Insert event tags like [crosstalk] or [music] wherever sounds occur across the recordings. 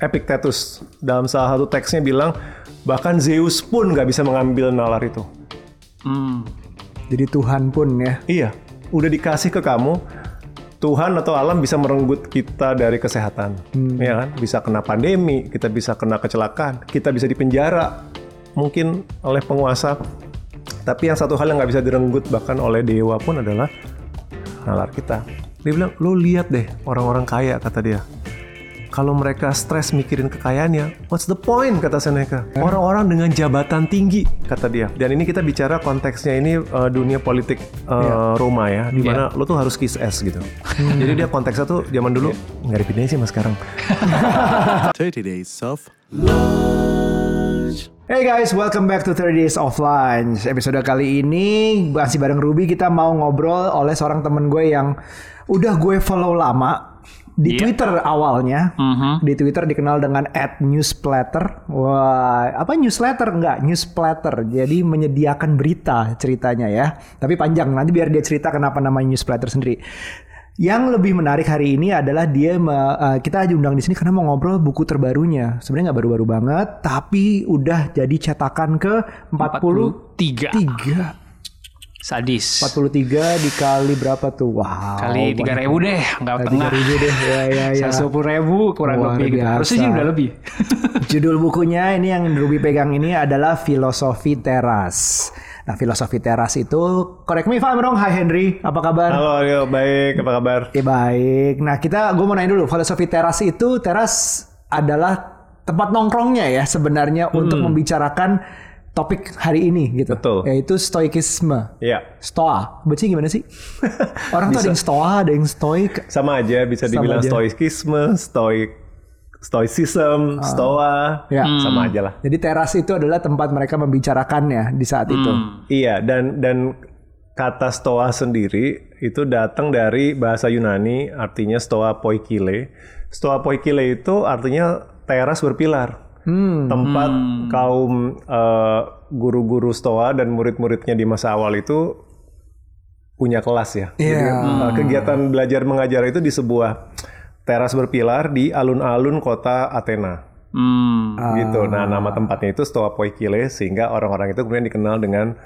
Epictetus dalam salah satu teksnya bilang bahkan Zeus pun nggak bisa mengambil nalar itu. Hmm. Jadi Tuhan pun ya. Iya, udah dikasih ke kamu. Tuhan atau alam bisa merenggut kita dari kesehatan, ya kan? Bisa kena pandemi, kita bisa kena kecelakaan, kita bisa dipenjara, mungkin oleh penguasa. Tapi yang satu hal yang nggak bisa direnggut bahkan oleh dewa pun adalah nalar kita. Dia bilang, lo lihat deh orang-orang kaya kata dia. Kalau mereka stres mikirin kekayaannya, what's the point kata Seneca? Orang-orang dengan jabatan tinggi kata dia. Dan ini kita bicara konteksnya ini uh, dunia politik uh, Roma ya, di mana lo tuh harus kiss ass gitu. Jadi dia konteksnya tuh zaman dulu nggak dipindahin sih mas sekarang. [laughs] 30 days of Hey guys, welcome back to 30 Days of Lunch. Episode kali ini masih bareng Ruby kita mau ngobrol oleh seorang temen gue yang udah gue follow lama di Iya. Twitter awalnya. Mhm. Di Twitter dikenal dengan @newsplatter. Wah, apa newsletter enggak? Newsplatter. Jadi menyediakan berita ceritanya ya. Tapi panjang nanti biar dia cerita kenapa namanya newsplatter sendiri. Yang lebih menarik hari ini adalah dia me- uh, kita diundang di sini karena mau ngobrol buku terbarunya. Sebenarnya nggak baru-baru banget, tapi udah jadi cetakan ke 43. 43. Sadis. 43 dikali berapa tuh? Wow. Kali tiga ribu deh, nggak Kali tengah. 3.000 deh. Ya ya ya. Seratus ribu kurang Luar lebih gitu. biasa. Harusnya sih udah lebih. [laughs] Judul bukunya ini yang Ruby pegang ini adalah Filosofi Teras. Nah, Filosofi Teras itu correct me if I'm wrong. Hai Henry, apa kabar? Halo, yo, baik, apa kabar? Oke baik. Nah kita, gue mau nanya dulu, filosofi teras itu teras adalah tempat nongkrongnya ya sebenarnya untuk membicarakan topik hari ini gitu. Betul. Yaitu stoikisme. Ya, Stoa, baca gimana sih? [laughs] Orang tuh ada yang stoa, ada yang stoik. sama aja bisa Sama dibilang aja. stoikisme, stoik, stoicism, stoa, Ya. sama aja lah. Jadi teras itu adalah tempat mereka membicarakannya di saat itu. Iya, dan dan kata stoa sendiri itu datang dari bahasa Yunani, artinya stoa poikile. Stoa poikile itu artinya teras berpilar. Tempat kaum eh, guru-guru stoa dan murid-muridnya di masa awal itu punya kelas ya. Jadi Iya. eh, kegiatan belajar mengajar itu di sebuah teras berpilar di alun-alun kota Athena Hmm. gitu. Nah, nama tempatnya itu Stoa Poikile sehingga orang-orang itu kemudian dikenal dengan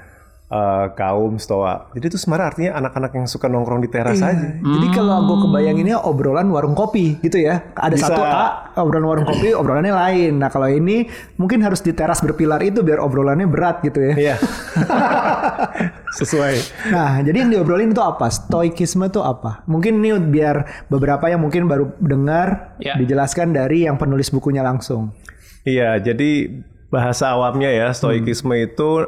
uh, kaum Stoa. Jadi itu sebenarnya artinya anak-anak yang suka nongkrong di teras Iya. aja. Jadi kalau gue kebayanginnya obrolan warung kopi gitu ya. Ada Bisa. satu A, obrolan warung kopi, obrolannya lain. Nah kalau ini mungkin harus di teras berpilar itu biar obrolannya berat gitu ya. Iya. [laughs] Sesuai. Nah, jadi yang diobrolin itu apa? Stoikisme itu apa? Mungkin ini biar beberapa yang mungkin baru dengar Ya. dijelaskan dari yang penulis bukunya langsung. Iya, jadi bahasa awamnya ya, stoikisme itu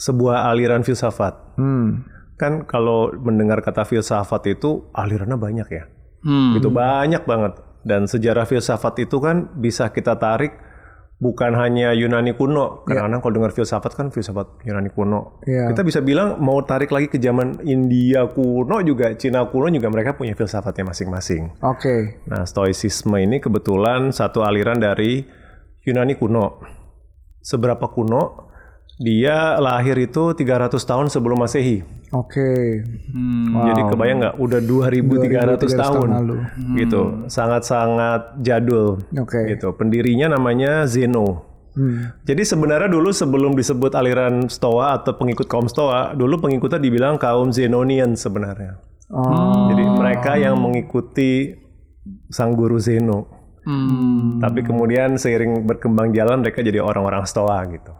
sebuah aliran filsafat. Hmm. Kan kalau mendengar kata filsafat itu alirannya banyak ya. Hmm. Itu banyak banget. Dan sejarah filsafat itu kan bisa kita tarik bukan hanya Yunani kuno. Kadang-kadang kalau dengar filsafat kan filsafat Yunani kuno. Iya. Kita bisa bilang mau tarik lagi ke zaman India kuno juga, Cina kuno juga mereka punya filsafatnya masing-masing. Oke. Nah, stoicisme ini kebetulan satu aliran dari Yunani kuno. Seberapa kuno? Dia lahir itu 300 tahun sebelum Masehi. Oke. Hmm. Jadi kebayang nggak udah 2300 2300 tahun tahun lalu. gitu. Sangat-sangat jadul Oke. gitu. Pendirinya namanya Zeno. Hmm. Jadi sebenarnya dulu sebelum disebut aliran Stoa atau pengikut kaum Stoa, dulu pengikutnya dibilang kaum Zenonian sebenarnya. Oh. Jadi mereka yang mengikuti sang guru Zeno. Hmm. Tapi kemudian seiring berkembang jalan mereka jadi orang-orang Stoa gitu.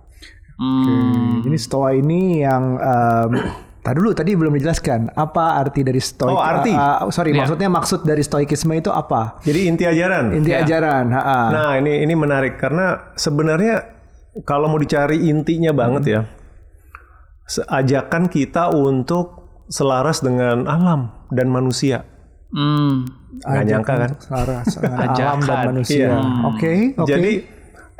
Hmm. Ini stoa ini yang um, [coughs] Tadi dulu tadi belum dijelaskan apa arti dari stoik. Oh, arti. Ah, sorry, Iya. maksudnya maksud dari stoikisme itu apa? Jadi inti ajaran. Inti Iya. ajaran. ha, ha. Nah ini ini menarik karena sebenarnya kalau mau dicari intinya banget ya, se- ajakan kita untuk selaras dengan alam dan manusia. Hmm. Nggak nyangka kan? Selaras dengan [laughs] alam dan manusia. Iya. Oke, oke. Jadi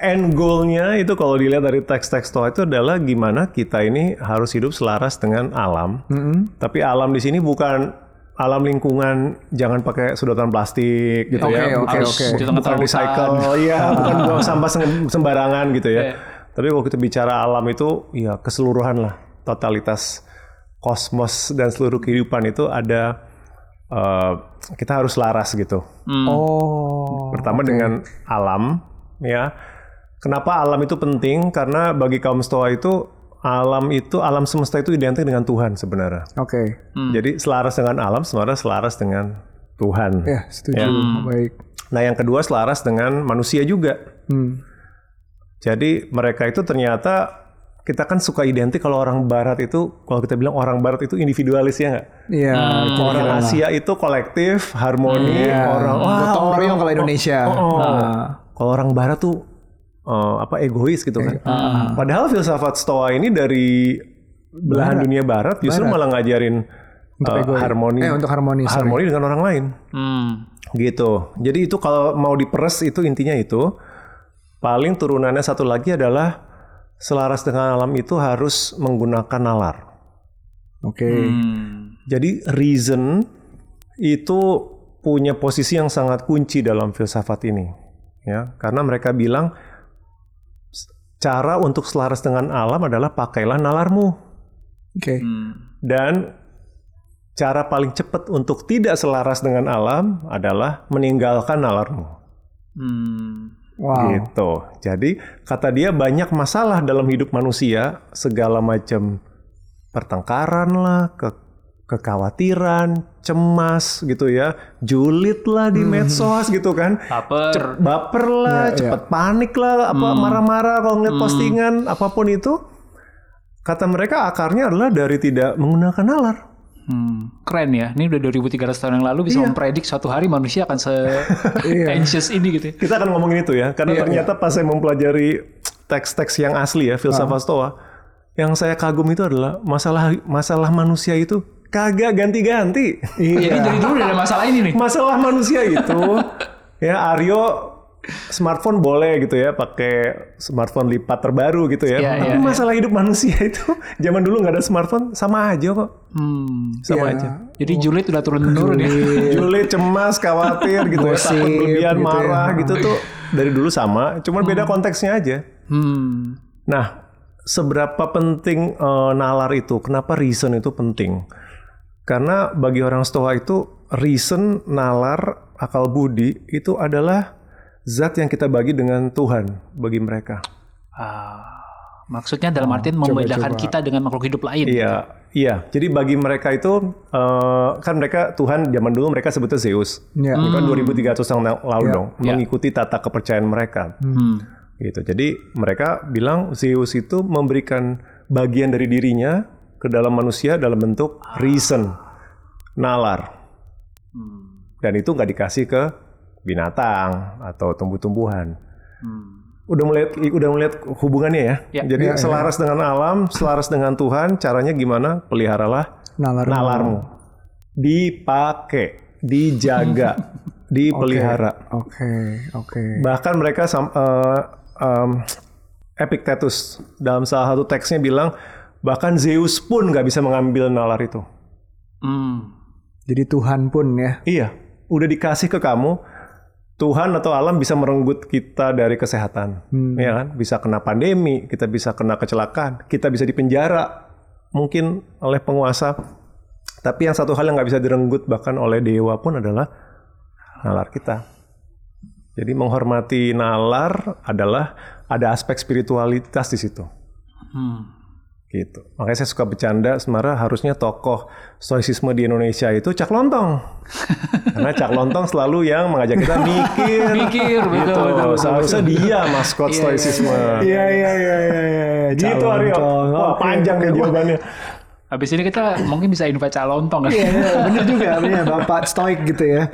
end goalnya itu kalau dilihat dari teks-teks Stoa itu adalah gimana kita ini harus hidup selaras dengan alam. Mm-mm. Tapi alam di sini bukan alam lingkungan, jangan pakai sedotan plastik gitu Oke, ya. oke, Harus oke. Tengah Bukan recycle, [laughs] iya, bukan [laughs] buang sampah sem- sembarangan gitu ya. Iya. Tapi kalau kita bicara alam itu, ya keseluruhan lah, totalitas kosmos dan seluruh kehidupan itu ada eh, kita harus laras gitu. Oh. Pertama dengan alam, ya. Kenapa alam itu penting? Karena bagi kaum Stoa itu alam itu alam semesta itu identik dengan Tuhan sebenarnya. Oke. Jadi selaras dengan alam, selaras selaras dengan Tuhan. Ya, setuju. Baik. Nah, yang kedua selaras dengan manusia juga. Hmm. Jadi mereka itu ternyata kita kan suka identik kalau orang Barat itu, kalau kita bilang orang Barat itu individualis ya nggak? Iya. itu Orang. Asia itu kolektif, harmoni, Iya. orang wah Gotong royong kalau Indonesia. Oh, oh. Nah. Kalau orang Barat tuh eh, apa egois gitu kan. Ah. Padahal filsafat Stoa ini dari belahan dunia Barat justru malah ngajarin Untuk egois. harmoni, Eh, untuk harmoni, sorry. harmoni dengan orang lain. Hmm. Gitu. Jadi itu kalau mau diperes itu intinya itu paling turunannya satu lagi adalah selaras dengan alam itu harus menggunakan nalar. Oke. Hmm. Jadi reason itu punya posisi yang sangat kunci dalam filsafat ini, ya, karena mereka bilang cara untuk selaras dengan alam adalah pakailah nalarmu Oke. Hmm. dan cara paling cepat untuk tidak selaras dengan alam adalah meninggalkan nalarmu. Hmm. Wow. Gitu. Jadi kata dia banyak masalah dalam hidup manusia, segala macam pertengkaran lah, ke kekhawatiran, cemas gitu ya, julid lah di medsos gitu kan. Baper. Cep- baper lah, Iya, cepet panik lah, apa marah-marah kalau ngeliat postingan apa pun itu. Kata mereka akarnya adalah dari tidak menggunakan nalar. Hmm. Keren ya. Ini udah 2300 tahun yang lalu bisa mempredik suatu hari manusia akan se [laughs] [laughs] anxious ini gitu. ya. Kita akan ngomongin itu ya, karena ternyata pas saya mempelajari teks-teks yang asli ya, filsafat Stoa, yang saya kagum itu adalah masalah masalah manusia itu kagak ganti-ganti. Jadi dari dulu ada masalah ini nih. masalah manusia itu ya Aryo smartphone boleh gitu ya pakai smartphone lipat terbaru gitu ya. Iya, Tapi iya, masalah hidup manusia itu [laughs] zaman dulu nggak ada smartphone sama aja kok. Hmm. Sama Iya. aja. Jadi julid udah turun-menurun ya. Julid, cemas, khawatir gitu ya, takut berlebihan, gitu ya. marah gitu tuh dari dulu sama, cuman beda konteksnya aja. Hmm. Nah, seberapa penting eh, nalar itu? Kenapa reason itu penting? Karena bagi orang Stoa itu reason, nalar, akal budi itu adalah zat yang kita bagi dengan Tuhan bagi mereka. Ah, maksudnya dalam artian membedakan kita dengan makhluk hidup lain. Iya, iya. Jadi bagi mereka itu eh, kan mereka Tuhan zaman dulu mereka sebutnya Zeus. Iya. Itu kan 2300 tahun yang lalu Iya. dong, mengikuti tata kepercayaan mereka. Hmm. Gitu. Jadi mereka bilang Zeus itu memberikan bagian dari dirinya ke dalam manusia dalam bentuk reason, nalar. Dan itu nggak dikasih ke binatang atau tumbuh-tumbuhan. Udah melihat udah melihat hubungannya ya. Ya. Jadi Ya, ya. selaras dengan alam, selaras dengan Tuhan, caranya gimana? Peliharalah Nalar. nalarmu. Dipakai, dijaga, [laughs] dipelihara. Oke. Oke. Bahkan mereka eh, em, Epictetus dalam salah satu teksnya bilang bahkan Zeus pun nggak bisa mengambil nalar itu. Hmm. Jadi Tuhan pun ya. Iya, udah dikasih ke kamu. Tuhan atau alam bisa merenggut kita dari kesehatan, ya kan? Bisa kena pandemi, kita bisa kena kecelakaan, kita bisa dipenjara, mungkin oleh penguasa. Tapi yang satu hal yang nggak bisa direnggut bahkan oleh dewa pun adalah nalar kita. Jadi menghormati nalar adalah ada aspek spiritualitas di situ. Hmm. Gitu. Makanya saya suka bercanda sebenarnya harusnya tokoh stoicisme di Indonesia itu Cak Lontong. [laughs] Karena Cak Lontong selalu yang mengajak kita mikir. Mikir, betul, gitu. betul, betul, Seharusnya dia maskot stoicisme. Iya iya iya iya. iya. Gitu Aryo. Wah, panjang deh jawabannya. Habis ini kita mungkin bisa invite calontong kan? Iya, iya, bener juga, bener [laughs] Bapak stoik gitu ya.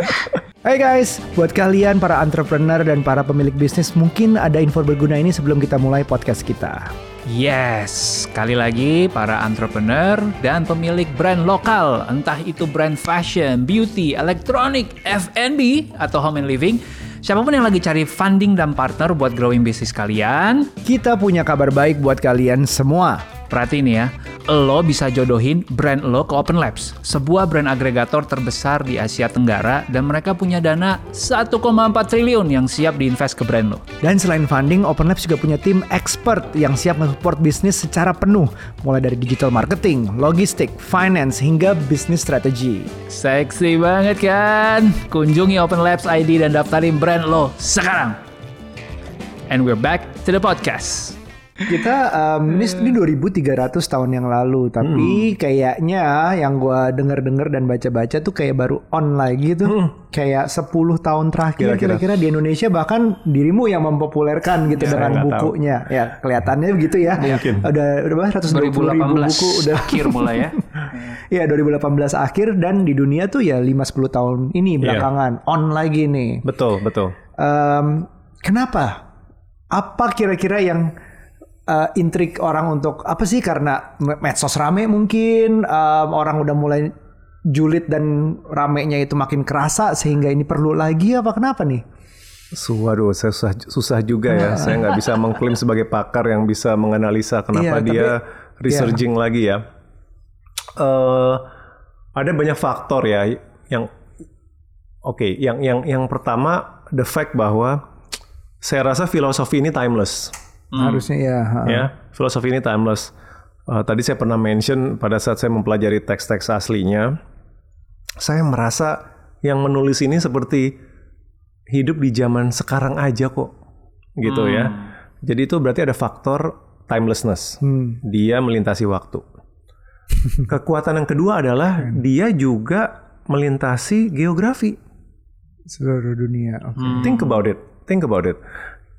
Hai guys, buat kalian para entrepreneur dan para pemilik bisnis mungkin ada info berguna ini sebelum kita mulai podcast kita. Yes, sekali lagi para entrepreneur dan pemilik brand lokal, entah itu brand fashion, beauty, elektronik, F&B, atau home and living, siapa pun yang lagi cari funding dan partner buat growing bisnis kalian, Kita punya kabar baik buat kalian semua. Perhatiin ya, lo bisa jodohin brand lo ke Open Labs, sebuah brand agregator terbesar di Asia Tenggara dan mereka punya dana 1,4 triliun yang siap diinvest ke brand lo. Dan selain funding, Open Labs juga punya tim expert yang siap support bisnis secara penuh, mulai dari digital marketing, logistik, finance, hingga bisnis strategi. Seksi banget kan? Kunjungi Open Labs ID dan daftarin brand lo sekarang. And we're back to the podcast. Kita um, ini, ini 2300 tahun yang lalu, tapi kayaknya yang gua denger-denger dan baca-baca tuh kayak baru on lagi tuh. Kayak 10 tahun terakhir Kira-kira. kira-kira di Indonesia bahkan dirimu yang mempopulerkan gitu dengan nggak tahu. bukunya. Ya, kelihatannya begitu ya. Mungkin. Udah udah berapa? 120 ribu 2018 buku udah akhir mulai ya. [laughs] Iya 2018 akhir dan di dunia tuh ya 5-10 tahun ini belakangan on lagi nih. Betul, betul. Em, kenapa? Apa kira-kira yang eh, intrik orang untuk apa sih? Karena me- medsos rame mungkin em, orang udah mulai julid dan ramenya itu makin kerasa sehingga ini perlu lagi apa kenapa nih? Waduh, saya susah, susah juga ya. Saya nggak bisa mengklaim sebagai pakar yang bisa menganalisa Iya, kenapa tapi- dia researching lagi ya. Eh, ada banyak faktor ya yang oke. yang yang yang pertama the fact bahwa saya rasa filosofi ini timeless. Harusnya ya. ha. ya filosofi ini timeless Eh, tadi saya pernah mention pada saat saya mempelajari teks-teks aslinya saya merasa yang menulis ini seperti hidup di zaman sekarang aja kok gitu ya jadi itu berarti ada faktor timelessness Hmm. dia melintasi waktu [laughs] kekuatan yang kedua adalah dia juga melintasi geografi Seluruh dunia. Oke. Think about it. Think about it.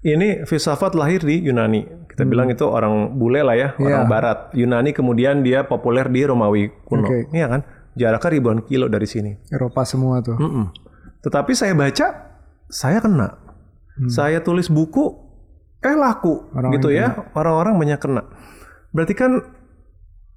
Ini filsafat lahir di Yunani. Kita bilang itu orang bule lah ya, orang Iya. barat. Yunani kemudian dia populer di Romawi kuno. Oke. Iya kan? Jaraknya ribuan kilo dari sini. Eropa semua tuh. Mm-mm. Tetapi saya baca, saya kena. Saya tulis buku, eh laku, Orang gitu ya. Orang-orang banyak kena. Berarti kan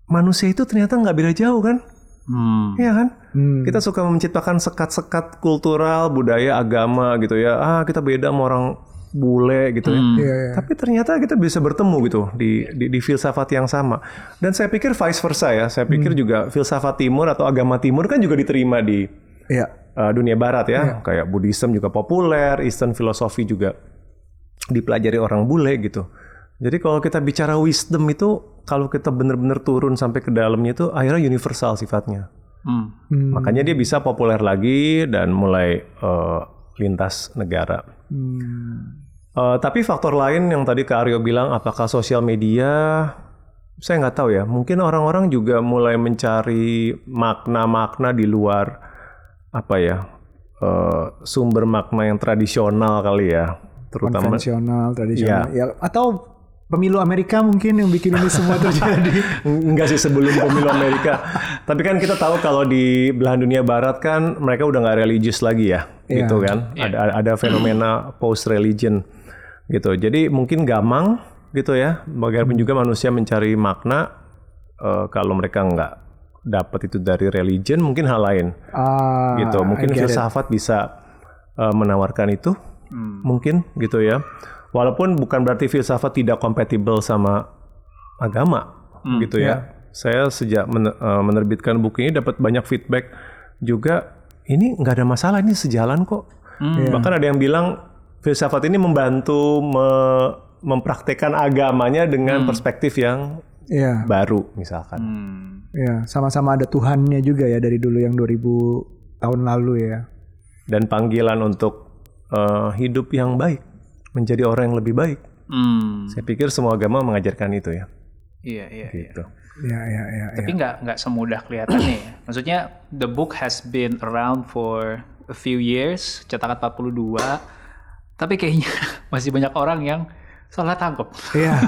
manusia itu ternyata nggak beda jauh kan? Hmm. Iya kan? Hmm. Kita suka menciptakan sekat-sekat kultural, budaya, agama gitu ya. Ah, kita beda sama orang bule gitu ya. Hmm. Iya, iya. Tapi ternyata kita bisa bertemu gitu di, di di filsafat yang sama. Dan saya pikir vice versa ya. Saya pikir juga filsafat timur atau agama timur kan juga diterima di Iya. uh, dunia barat ya. Kayak Buddhism juga populer, Eastern philosophy juga dipelajari orang bule gitu. Jadi kalau kita bicara wisdom itu kalau kita benar-benar turun sampai ke dalamnya itu akhirnya universal sifatnya. Hmm. Hmm. Makanya dia bisa populer lagi dan mulai eh, lintas negara. Hmm. Eh, tapi faktor lain yang tadi Kak Aryo bilang, apakah sosial media? Saya nggak tahu ya. Mungkin orang-orang juga mulai mencari makna-makna di luar apa ya eh, sumber makna yang tradisional kali ya, terutama konvensional, tradisional. Iya. Ya, atau pemilu Amerika mungkin yang bikin ini semua terjadi. [laughs] Enggak sih sebelum pemilu Amerika. Tapi kan kita tahu kalau di belahan dunia barat kan mereka udah nggak religius lagi ya, Iya. gitu kan. Ada ada fenomena post religion gitu. Jadi mungkin gamang gitu ya. Bagaimanapun juga manusia mencari makna eh, kalau mereka nggak dapat itu dari religion, mungkin hal lain Ah, gitu. Mungkin get it. filsafat bisa eh, menawarkan itu, mungkin gitu ya. Walaupun bukan berarti filsafat tidak kompatibel sama agama, gitu ya. Saya sejak men- eh, menerbitkan buku ini dapat banyak feedback juga. Ini nggak ada masalah, ini sejalan kok. Bahkan ada yang bilang filsafat ini membantu me- mempraktekkan agamanya dengan perspektif yang Iya, baru, misalkan. Hmm. iya, sama-sama ada Tuhannya juga ya dari dulu yang 2000 tahun lalu ya. dan panggilan untuk eh, hidup yang baik, menjadi orang yang lebih baik. Hmm. Saya pikir semua agama mengajarkan itu ya. Iya, iya, iya. Gitu. Iya, iya, iya. Tapi nggak nggak semudah kelihatannya [clears throat] ya. Maksudnya the book has been around for a few years, cetakan 42. Tapi kayaknya [laughs] masih banyak orang yang salah tangkap. Iya. [laughs]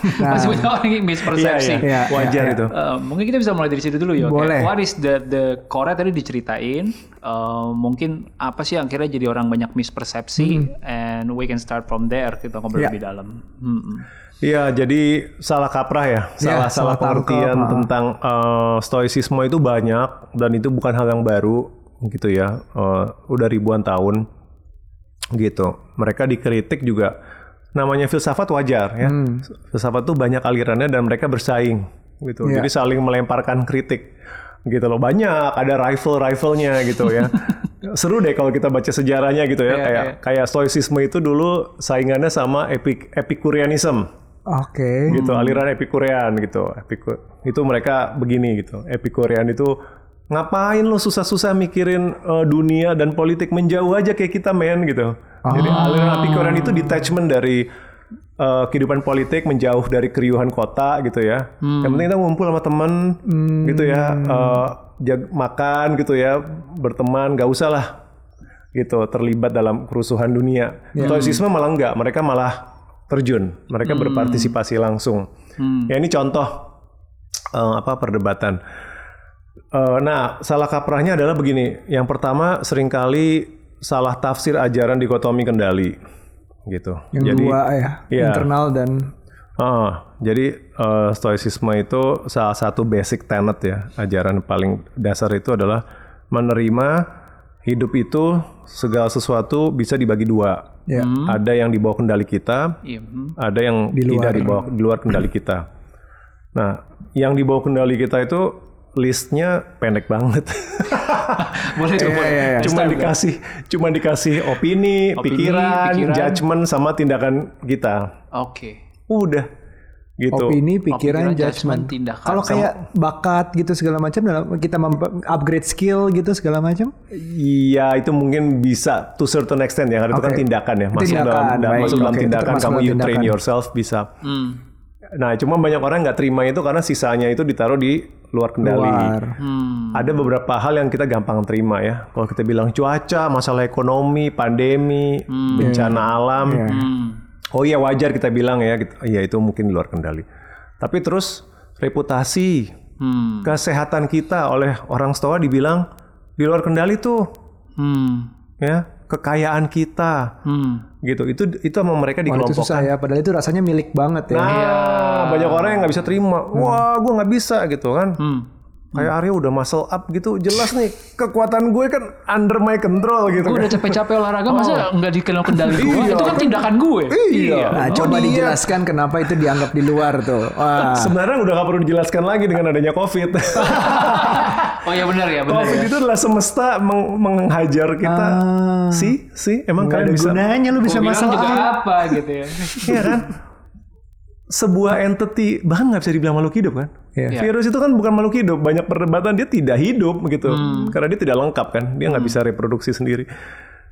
Nah, masih banyak orang yang mispersepsi. iya. Wajar iya. itu. Eh, mungkin kita bisa mulai dari situ dulu ya. Boleh. What is the the core tadi diceritain? Eh, mungkin apa sih yang akhirnya jadi orang banyak mispersepsi? And we can start from there. Kita ngobrol Hmm. Iya. lebih dalam. Hmm. Iya, jadi salah kaprah ya, salah salah salah tangkap, pengertian tentang eh, stoicisme itu banyak dan itu bukan hal yang baru gitu ya. Eh, udah ribuan tahun gitu. Mereka dikritik juga namanya filsafat wajar ya. Filsafat tuh banyak alirannya dan mereka bersaing gitu. Iya. Jadi saling melemparkan kritik gitu loh. Banyak ada rival-rivalnya gitu ya. [laughs] Seru deh kalau kita baca sejarahnya gitu ya. Iya, kayak kayak stoicisme itu dulu saingannya sama epic Epicureanism Oke. gitu aliran Epikurean gitu Epiku itu mereka begini gitu Epikurean itu ngapain lo susah-susah mikirin eh, dunia dan politik menjauh aja kayak kita men gitu? Jadi aliran Epikurean itu detachment dari eh, kehidupan politik menjauh dari keriuhan kota gitu ya. Yang penting kita ngumpul sama temen gitu ya eh, jag- makan gitu ya berteman gak usah lah gitu terlibat dalam kerusuhan dunia. Stoicisme malah enggak, mereka malah terjun, mereka berpartisipasi langsung. Ya ini contoh eh, apa perdebatan. Eh, nah, salah kaprahnya adalah begini. Yang pertama sering kali salah tafsir ajaran dikotomi kendali, gitu. Yang Jadi dua ya, Iya. internal dan Ah, jadi eh, stoicisme itu salah satu basic tenet ya, ajaran paling dasar itu adalah menerima hidup itu segala sesuatu bisa dibagi dua. ya. Ada yang di bawah kendali kita, Iya. hmm. ada yang Di luar. tidak di bawah di luar kendali kita. Nah, yang di bawah kendali kita itu listnya pendek banget. [laughs] Boleh tuh. boleh. iya, iya. cuma dikasih cuma dikasih opini, Opini, pikiran, pikiran. judgement sama tindakan kita. Oke. Udah gitu. opini, pikiran, Pikiran, judgment, judgment. tindakan. Kalau kayak bakat gitu segala macam dalam kita upgrade skill gitu segala macam. Iya itu mungkin bisa to certain extent ya karena itu kan tindakan ya masuk Tindakan, dalam, da- baik. masuk dalam tindakan kamu dalam you train tindakan. yourself bisa. Hmm. Nah cuma banyak orang nggak terima itu karena sisanya itu ditaruh di luar kendali. Luar. Hmm. Ada beberapa hal yang kita gampang terima ya. Kalau kita bilang cuaca, masalah ekonomi, pandemi, bencana alam, Iya. Hmm. oh iya wajar kita bilang ya. Gitu. Iya itu mungkin di luar kendali. Tapi terus reputasi, Hmm. kesehatan kita oleh orang Stoa dibilang di luar kendali tuh Hmm. ya kekayaan kita Hmm. gitu itu itu sama mereka Wah, itu susah dikelompokkan ya. Padahal itu rasanya milik banget ya. nah banyak orang yang nggak bisa terima wah gue nggak bisa gitu kan Hmm. Kayak Arya udah muscle up gitu jelas nih kekuatan gue kan under my control gitu Gue kan udah capek-capek olahraga masa nggak dikenal kendali gue? Iya, itu kan kan- tindakan gue. Iya. Nah, Oh, coba dia. dijelaskan kenapa itu dianggap di luar tuh. Wah. sebenarnya udah gak perlu dijelaskan lagi dengan adanya covid [laughs] Oh ya benar ya, benar covid ya. itu adalah semesta meng- menghajar kita sih sih emang Nggak ada kalian bisa gunanya lu bisa masalah. juga apa gitu ya. Iya kan sebuah entity bahkan nggak bisa dibilang makhluk hidup kan? Iya. virus itu kan bukan makhluk hidup. Banyak perdebatan dia tidak hidup gitu. Karena dia tidak lengkap kan? Dia nggak bisa reproduksi sendiri.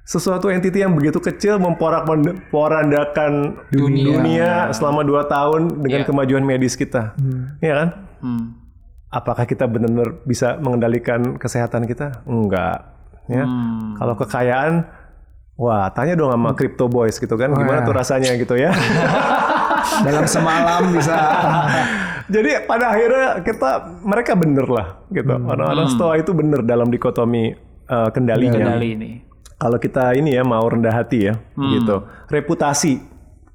Sesuatu entity yang begitu kecil memporak porandakan Dunia. dunia, selama dua tahun dengan Iya. kemajuan medis kita. Iya kan? Hmm. apakah kita benar-benar bisa mengendalikan kesehatan kita? Enggak. Ya. Hmm. kalau kekayaan wah tanya dong sama crypto boys gitu kan gimana iya. tuh rasanya gitu ya [laughs] Dalam semalam bisa. [laughs] Jadi pada akhirnya kita mereka bener lah gitu. Orang-orang stoa itu bener dalam dikotomi uh, kendalinya. Kendali ini. Kalau kita ini ya mau rendah hati ya gitu. Reputasi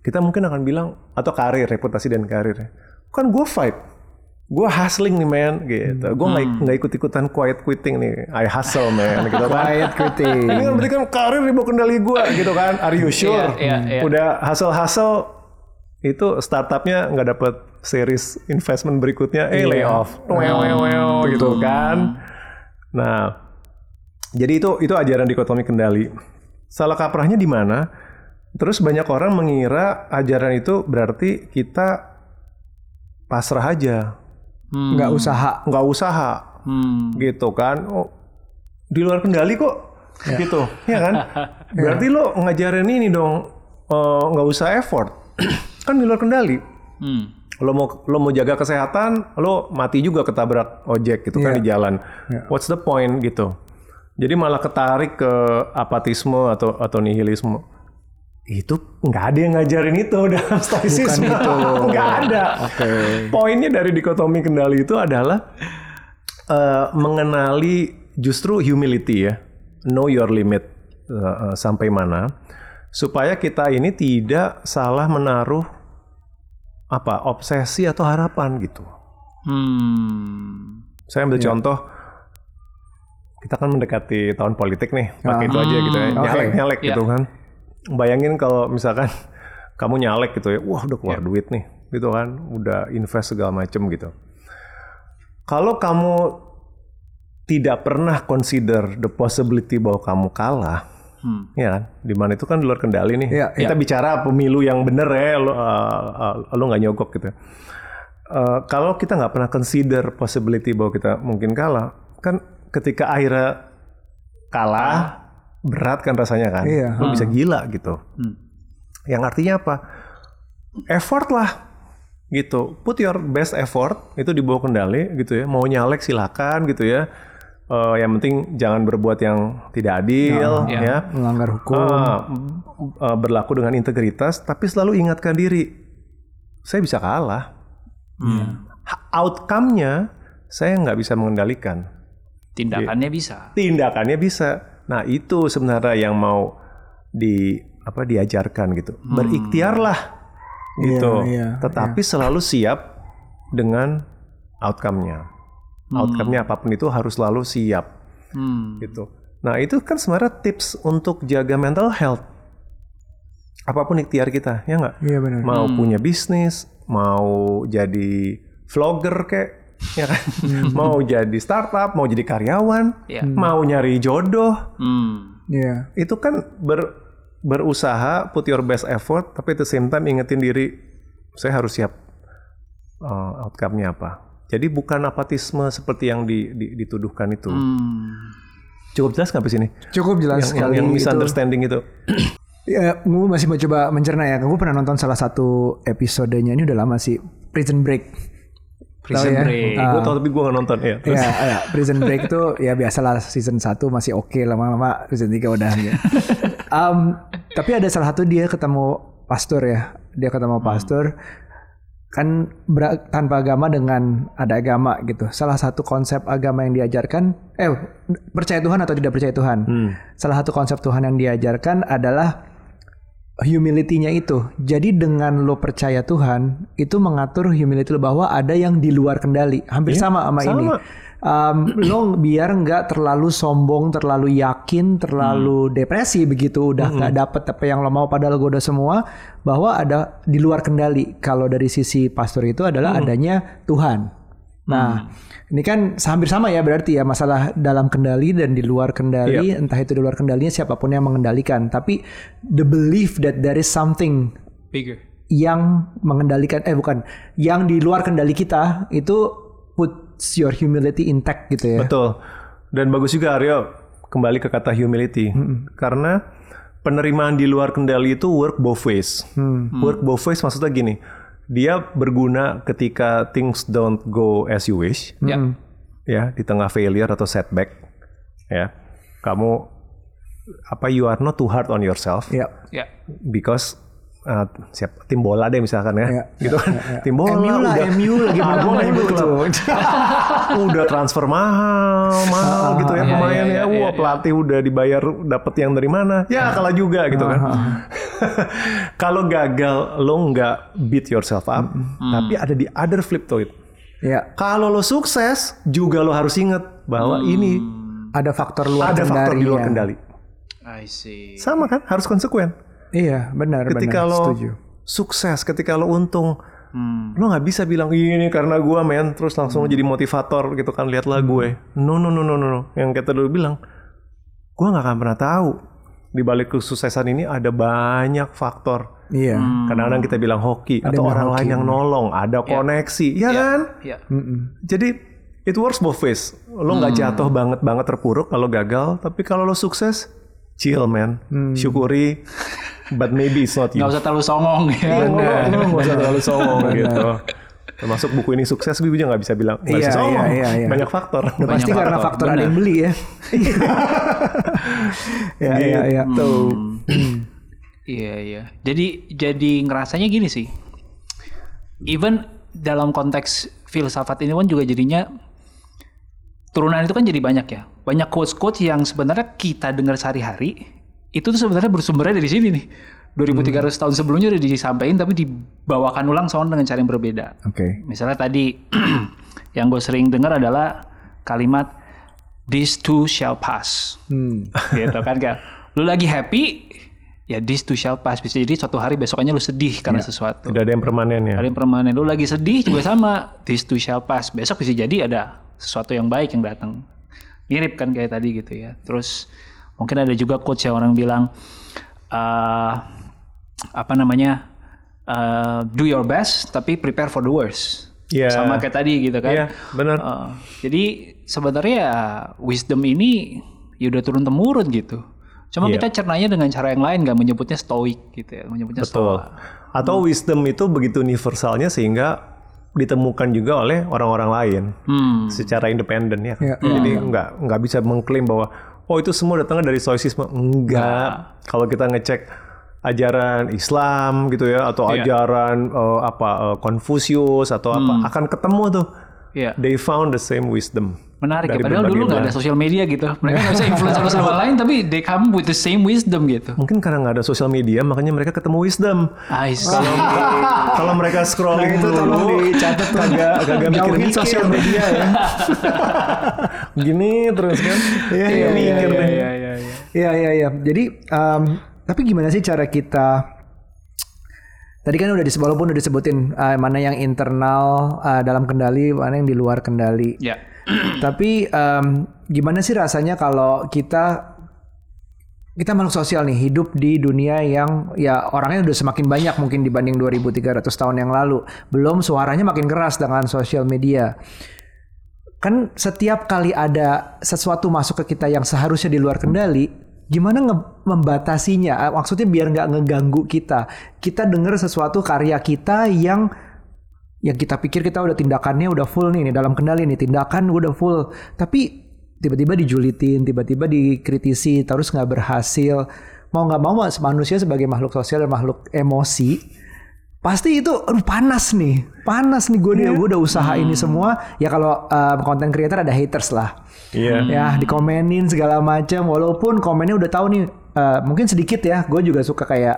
kita mungkin akan bilang atau karir, reputasi dan karir. Kan gue fight. Gue hustling nih man gitu. Gue nggak nggak ikut-ikutan quiet quitting nih. I hustle man [laughs] gitu kan. Quiet quitting. Ini kan berarti kan karir di bawah kendali gue gitu kan. Are you sure? Iya, iya, iya. Udah hustle-hustle itu startupnya nggak dapet series investment berikutnya, eh layoff, Wew, wew, wew, gitu kan. Nah, jadi itu itu ajaran dikotomi kendali. Salah kaprahnya di mana? Terus banyak orang mengira ajaran itu berarti kita pasrah aja, Hmm. Nggak usaha. nggak usaha, Hmm. gitu kan? Oh, di luar kendali kok, gitu, ya kan? [laughs] Berarti lo ngajarin ini dong, eh, nggak usah effort, [clears throat] kan di luar kendali. Hmm. Lo mau lo mau jaga kesehatan, lo mati juga ketabrak ojek gitu kan di jalan. What's the point gitu? Jadi malah ketarik ke apatisme atau atau nihilisme. Itu nggak ada yang ngajarin itu dalam [laughs] stoicisme. [laughs] Nggak ada. Poinnya dari dikotomi kendali itu adalah eh, mengenali justru humility ya, know your limit eh, eh, sampai mana, supaya kita ini tidak salah menaruh apa obsesi atau harapan gitu. Hmm. Saya ambil contoh, kita kan mendekati tahun politik nih, pakai itu aja gitu ya, Oke. nyalek nyalek Iya. gitu kan. Bayangin kalau misalkan [laughs] kamu nyalek gitu ya, wah udah keluar duit nih, gitu kan, udah invest segala macem gitu. Kalau kamu tidak pernah consider the possibility bahwa kamu kalah, ya kan, di mana itu kan di luar kendali nih. Iya, Kita bicara pemilu yang bener ya, lo, uh, uh, lo nggak nyogok gitu. Uh, kalau kita nggak pernah consider possibility bahwa kita mungkin kalah, kan ketika akhirnya kalah, berat kan rasanya kan, Iya. lo bisa gila gitu. Yang artinya apa? Effort lah gitu. Put your best effort itu di bawah kendali gitu ya. Mau nyalek silakan gitu ya. Eh, yang penting jangan berbuat yang tidak adil iya. ya. Melanggar hukum. Ah, eh, berlaku dengan integritas tapi selalu ingatkan diri saya bisa kalah. Ha- Outcome-nya saya nggak bisa mengendalikan. Tindakannya bisa. Tindakannya bisa. Nah, itu sebenarnya yang mau di apa diajarkan gitu. Berikhtiarlah gitu. Iya, iya, Tetapi selalu siap dengan outcome-nya. Outcome-nya apa pun itu harus selalu siap Hmm. gitu. Nah, itu kan sebenarnya tips untuk jaga mental health. Apa pun ikhtiar kita, ya nggak? Iya benar. Mau punya bisnis, mau jadi vlogger kayak ya kan? [laughs] mau jadi startup, mau jadi karyawan, Iya. mau nyari jodoh, Hmm. Iya. itu kan ber, berusaha put your best effort, tapi at the same time ingetin diri, saya harus siap uh, outcome-nya apa. Jadi bukan apatisme seperti yang di- di- dituduhkan itu. Hmm. Cukup jelas nggak di sini? Cukup jelas Yang, sekali yang itu. misunderstanding itu. Ya, gue masih mau coba mencerna ya. Gue pernah nonton salah satu episodenya ini udah lama sih. Prison Break. Prison Tahu ya? Break. Ah. gue tau tapi gue nggak nonton ya. Terus, Iya, iya. Prison Break itu ya biasalah season 1 masih oke lama-lama season 3 udah ya. [laughs] Em, tapi ada salah satu dia ketemu pastor ya. Dia ketemu pastor kan ber- tanpa agama dengan ada agama gitu. Salah satu konsep agama yang diajarkan eh percaya Tuhan atau tidak percaya Tuhan. Salah satu konsep Tuhan yang diajarkan adalah humility-nya itu. Jadi dengan lo percaya Tuhan, itu mengatur humility lo bahwa ada yang di luar kendali. Hampir sama sama, ini. Um, [clears throat] lo biar nggak terlalu sombong, terlalu yakin, terlalu depresi begitu udah nggak dapet apa yang lo mau padahal gue udah semua bahwa ada di luar kendali. Kalau dari sisi pastor itu adalah adanya Tuhan. Nah, ini kan hampir sama ya berarti ya masalah dalam kendali dan di luar kendali, entah itu di luar kendalinya siapa pun yang mengendalikan. Tapi the belief that there is something Bigger. yang mengendalikan eh bukan, yang di luar kendali kita itu puts your humility intact gitu ya. Betul. Dan bagus juga Aryo kembali ke kata humility. Karena penerimaan di luar kendali itu work both ways. Work both ways maksudnya gini. Dia berguna ketika things don't go as you wish. Ya. Ya, di tengah failure atau setback. Ya. Kamu apa you are not too hard on yourself Ya. Ya. because uh, siap tim bola deh misalkan ya, Iya, gitu kan. tim bola MU lah, udah. MU lagi Ah, klub. udah transfer mahal mahal gitu ya iya, pemain iya, ya iya, wah iya. pelatih udah dibayar dapat yang dari mana? Ya kalah juga gitu kan. [laughs] kalau gagal lo nggak beat yourself up tapi ada di other flip to it Ya, kalau lo sukses juga lo harus inget bahwa ini ada faktor luar ada faktor di luar kendali. kendali. I see. sama kan harus konsekuen Iya, benar ketika benar lo setuju. sukses, ketika lo untung, Hmm. lo nggak bisa bilang ini karena gua men, terus langsung lo jadi motivator gitu kan lihatlah gue. No no no no no, no. yang kata dulu bilang, gua nggak akan pernah tahu di balik kesuksesan ini ada banyak faktor. Iya. Kadang-kadang kita bilang hoki atau yang orang lain yang nolong, ada koneksi, ya kan? Ya. Mm-mm. Jadi it works both ways. Lo nggak jatuh banget banget terpuruk kalau gagal, tapi kalau lo sukses, chill man, syukuri. [laughs] But maybe it's not you. Nggak usah terlalu songong ya. Iya, nggak nggak usah terlalu songong gitu. Termasuk buku ini sukses, gue juga nggak bisa bilang nggak Iya, songong. iya, iya, iya. Banyak faktor. Udah pasti Banyak karena faktor, faktor ada yang beli ya. ya, ya, ya. Gitu. [clears throat] Iya iya. Jadi jadi ngerasanya gini sih. Even dalam konteks filsafat ini pun juga jadinya turunan itu kan jadi banyak ya. Banyak quotes-quotes yang sebenarnya kita dengar sehari-hari itu tuh sebenarnya bersumbernya dari sini nih. 2300 tahun sebelumnya udah disampaikan tapi dibawakan ulang soalnya dengan cara yang berbeda. Oke. Misalnya tadi [clears throat] yang gue sering dengar adalah kalimat this too shall pass Hmm. [laughs] gitu kan kayak lu lagi happy ya this too shall pass. Bisa jadi suatu hari besokannya lu sedih karena sesuatu. Tidak ada yang permanen ya. Ada yang permanen. Lu lagi sedih juga sama. This too shall pass. Besok bisa jadi ada sesuatu yang baik yang datang. Mirip kan kayak tadi gitu ya. Terus mungkin ada juga quotes yang orang bilang eh, apa namanya eh, do your best tapi prepare for the worst. Iya. Sama kayak tadi gitu kan. Iya, benar. Eh, jadi sebenarnya ya wisdom ini ya udah turun temurun gitu. Cuma Iya. kita cernanya dengan cara yang lain, nggak menyebutnya stoik gitu ya, menyebutnya Betul. stoa. Atau wisdom itu begitu universalnya sehingga ditemukan juga oleh orang-orang lain Hmm. secara independen ya. Iya. Jadi nggak nggak bisa mengklaim bahwa oh itu semua datangnya dari stoicisme. Enggak. Kalau kita ngecek ajaran Islam gitu ya atau Iya. ajaran eh, apa eh, Konfusius atau apa akan ketemu tuh. Iya. They found the same wisdom. Menarik ya, Dari padahal berbagai dulu nggak ada sosial media gitu. Mereka nggak bisa [laughs] influence satu sama lain, tapi they come with the same wisdom gitu. Mungkin karena nggak ada sosial media, makanya mereka ketemu wisdom. I see. [laughs] Kalau mereka scrolling Nah, itu tolong dulu, dicatat kagak kagak mikir-mikir. sosial media ya. [laughs] Gini terus kan? Iya, iya, iya. Iya, iya, iya. Iya iya iya. Jadi em, tapi gimana sih cara kita Tadi kan udah disebut walaupun udah disebutin eh, mana yang internal eh, dalam kendali, mana yang di luar kendali. Ya. [clears throat] Tapi em, gimana sih rasanya kalau kita kita makhluk sosial nih hidup di dunia yang ya orangnya udah semakin banyak mungkin dibanding 2300 tahun yang lalu. Belum suaranya makin keras dengan sosial media. Kan setiap kali ada sesuatu masuk ke kita yang seharusnya di luar kendali, gimana nge- membatasinya? Eh, Maksudnya biar nggak ngeganggu kita. Kita dengar sesuatu karya kita yang yang kita pikir kita udah tindakannya udah full nih, nih dalam kendali nih tindakan udah full tapi tiba-tiba dijulitin tiba-tiba dikritisi terus nggak berhasil mau nggak mau manusia sebagai makhluk sosial dan makhluk emosi pasti itu aduh panas nih. Panas nih gue gue udah usaha ini semua. Ya kalau konten creator ada haters lah. Iya. ya dikomenin segala macam walaupun komennya udah tahu nih eh, mungkin sedikit ya gue juga suka kayak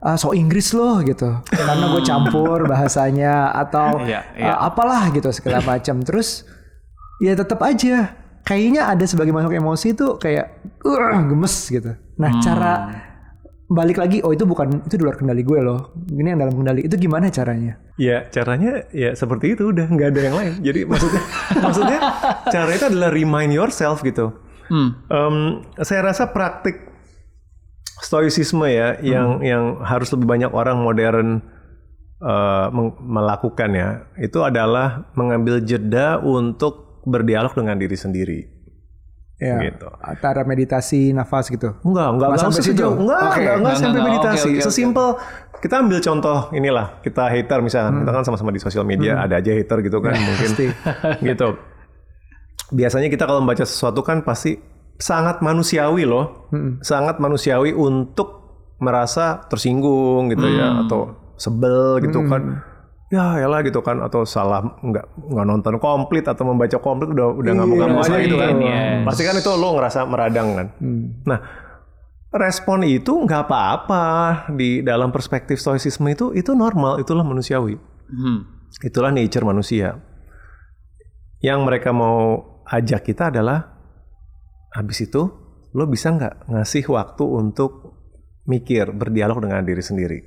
ah, so Inggris loh gitu. Karena gue campur bahasanya atau Iya, eh, iya. apalah gitu segala macam terus ya tetap aja. Kayaknya ada sebagai makhluk emosi itu kayak gemes gitu. Nah cara balik lagi oh itu bukan itu di luar kendali gue loh ini yang dalam kendali itu gimana caranya Ya caranya ya seperti itu udah nggak ada yang lain. Jadi maksudnya [laughs] maksudnya cara itu adalah remind yourself gitu. Hmm. Em, saya rasa praktik stoicisme ya yang yang harus lebih banyak orang modern eh, meng- melakukan ya itu adalah mengambil jeda untuk berdialog dengan diri sendiri. Ya Gitu. antara meditasi nafas gitu Enggak, enggak, Nggak enggak sampai situ? Enggak, Oke. enggak, enggak Enggak, sampai meditasi. oke, oke. Sesimpel kita ambil contoh inilah, kita hater misalnya, kita kan sama-sama di sosial media, ada aja hater gitu kan mungkin. [laughs] gitu. Biasanya kita kalau membaca sesuatu kan pasti sangat manusiawi loh. Sangat manusiawi untuk merasa tersinggung gitu ya atau sebel gitu kan. Ya elah gitu kan atau salah nggak nggak nonton komplit atau membaca komplit udah udah nggak mau nggak mau Iya, gitu kan. yes. Pasti kan itu lo ngerasa meradang kan. Nah, respon itu nggak apa-apa di dalam perspektif stoicisme itu itu normal, itulah manusiawi. Hmm. Itulah nature manusia. Yang mereka mau ajak kita adalah habis itu lo bisa nggak ngasih waktu untuk mikir, berdialog dengan diri sendiri.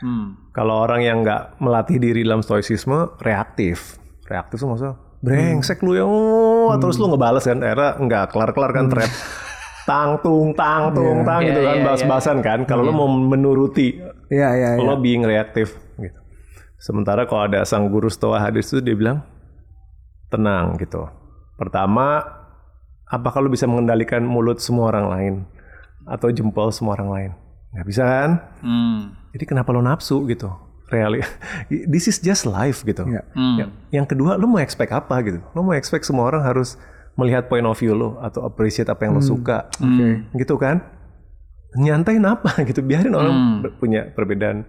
Hmm. Kalau orang yang nggak melatih diri dalam stoicisme reaktif, reaktif tuh maksudnya brengsek lu ya, oh, terus lu ngebales kan, era nggak kelar-kelar kan thread, tang tung tang tung tang Iya, gitu kan, iya, balas-balasan kan. Kalau lu mau menuruti, Iya iya iya. lo being reaktif. Gitu. Sementara kalau ada sang guru stoa hadis itu dia bilang tenang gitu. Pertama, apakah lu bisa mengendalikan mulut semua orang lain atau jempol semua orang lain? Nggak bisa kan? Hmm. Jadi kenapa lo nafsu gitu? Reali, [laughs] this is just life gitu. Iya. Hmm. Ya- Yang kedua, lo mau expect apa gitu? Lo mau expect semua orang harus melihat point of view lo atau appreciate apa yang lo suka, gitu kan? Nyantain apa [laughs] gitu? Biarin orang ber- punya perbedaan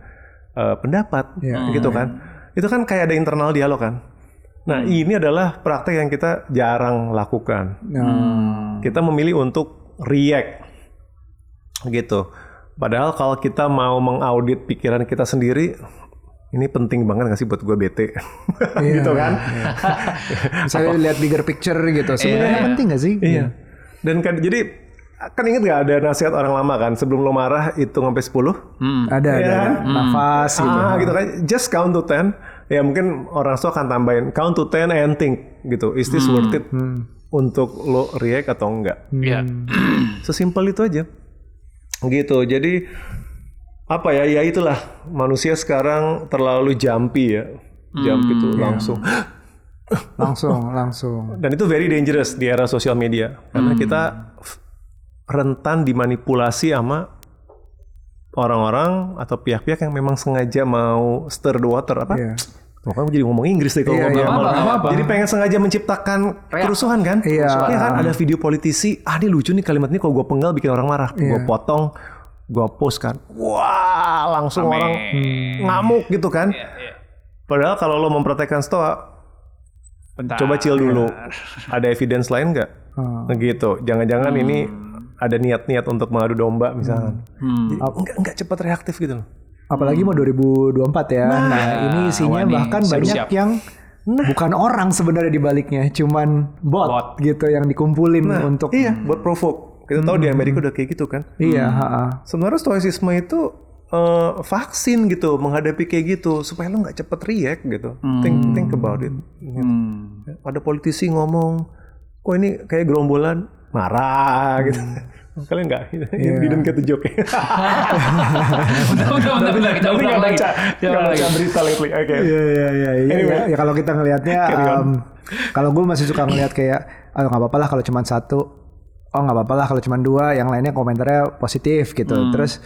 eh, pendapat, Iya, gitu kan? Itu kan kayak ada internal dialog kan? Nah ini adalah praktek yang kita jarang lakukan. Nah, Kita memilih untuk react, gitu. Padahal kalau kita mau mengaudit pikiran kita sendiri, ini penting banget gak sih buat gue bete, [laughs] gitu kan? Misalnya lihat bigger picture gitu. Sebenarnya Iya. penting gak sih? Iya. Dan kan jadi kan inget gak ada nasihat orang lama kan sebelum lo marah hitung sampai 10 Hmm. Ada, ada, Iya. ada. nafas gitu. ah gitu kan just count to 10 ya mungkin orang tua akan tambahin count to 10 and think gitu is this worth it untuk lo react atau enggak Iya. sesimpel itu aja gitu. Jadi apa ya? Ya itulah. Manusia sekarang terlalu jumpy ya. Jumpy itu langsung. [laughs] Langsung, langsung. dan itu very dangerous di era sosial media. Karena kita f- rentan dimanipulasi sama orang-orang atau pihak-pihak yang memang sengaja mau stir the water apa? Iya. Makanya gue jadi ngomong Inggris deh kalau Iya, ngomong. iya. Apa-apa, apa-apa. Jadi pengen sengaja menciptakan kerusuhan kan? Iya. Iya kan? Ada video politisi, ah ini lucu nih kalimat ini kalau gue penggal bikin orang marah. Gue Iya. potong, gue post kan. Wah, langsung orang ngamuk gitu kan. Padahal kalau lo mempraktekkan stoa, Bentar. coba chill dulu. Ada evidence lain nggak? Hmm. Gitu. Jangan-jangan ini ada niat-niat untuk mengadu domba misalnya. Hmm. Jadi, enggak, enggak cepat reaktif gitu loh. Apalagi mau 2024 ya. Nah, ini isinya nih, bahkan siap-siap. banyak yang bukan orang sebenarnya di baliknya, cuman bot, Bot. gitu yang dikumpulin untuk Iya, buat provoke. Kita tahu di Amerika udah kayak gitu kan. Iya, ha-ha. Sebenarnya stoicisme itu eh, vaksin gitu menghadapi kayak gitu supaya lo nggak cepet react gitu. Think think about it. Gitu. Hmm. Ada politisi ngomong, kok ini kayak gerombolan marah gitu. [laughs] Kalian nggak? Didn't get the joke. Udah, udah, udah, udah, kita ulang nggak lagi. baca, nggak ulang lagi. baca berita lately. Oke. Iya iya iya iya. Anyway. Ya, ya kalau kita ngelihatnya em, kalau gue masih suka ngelihat kayak oh nggak apa-apa lah kalau cuma satu. Oh nggak apa-apa lah kalau cuma dua, yang lainnya komentarnya positif gitu. Hmm. Terus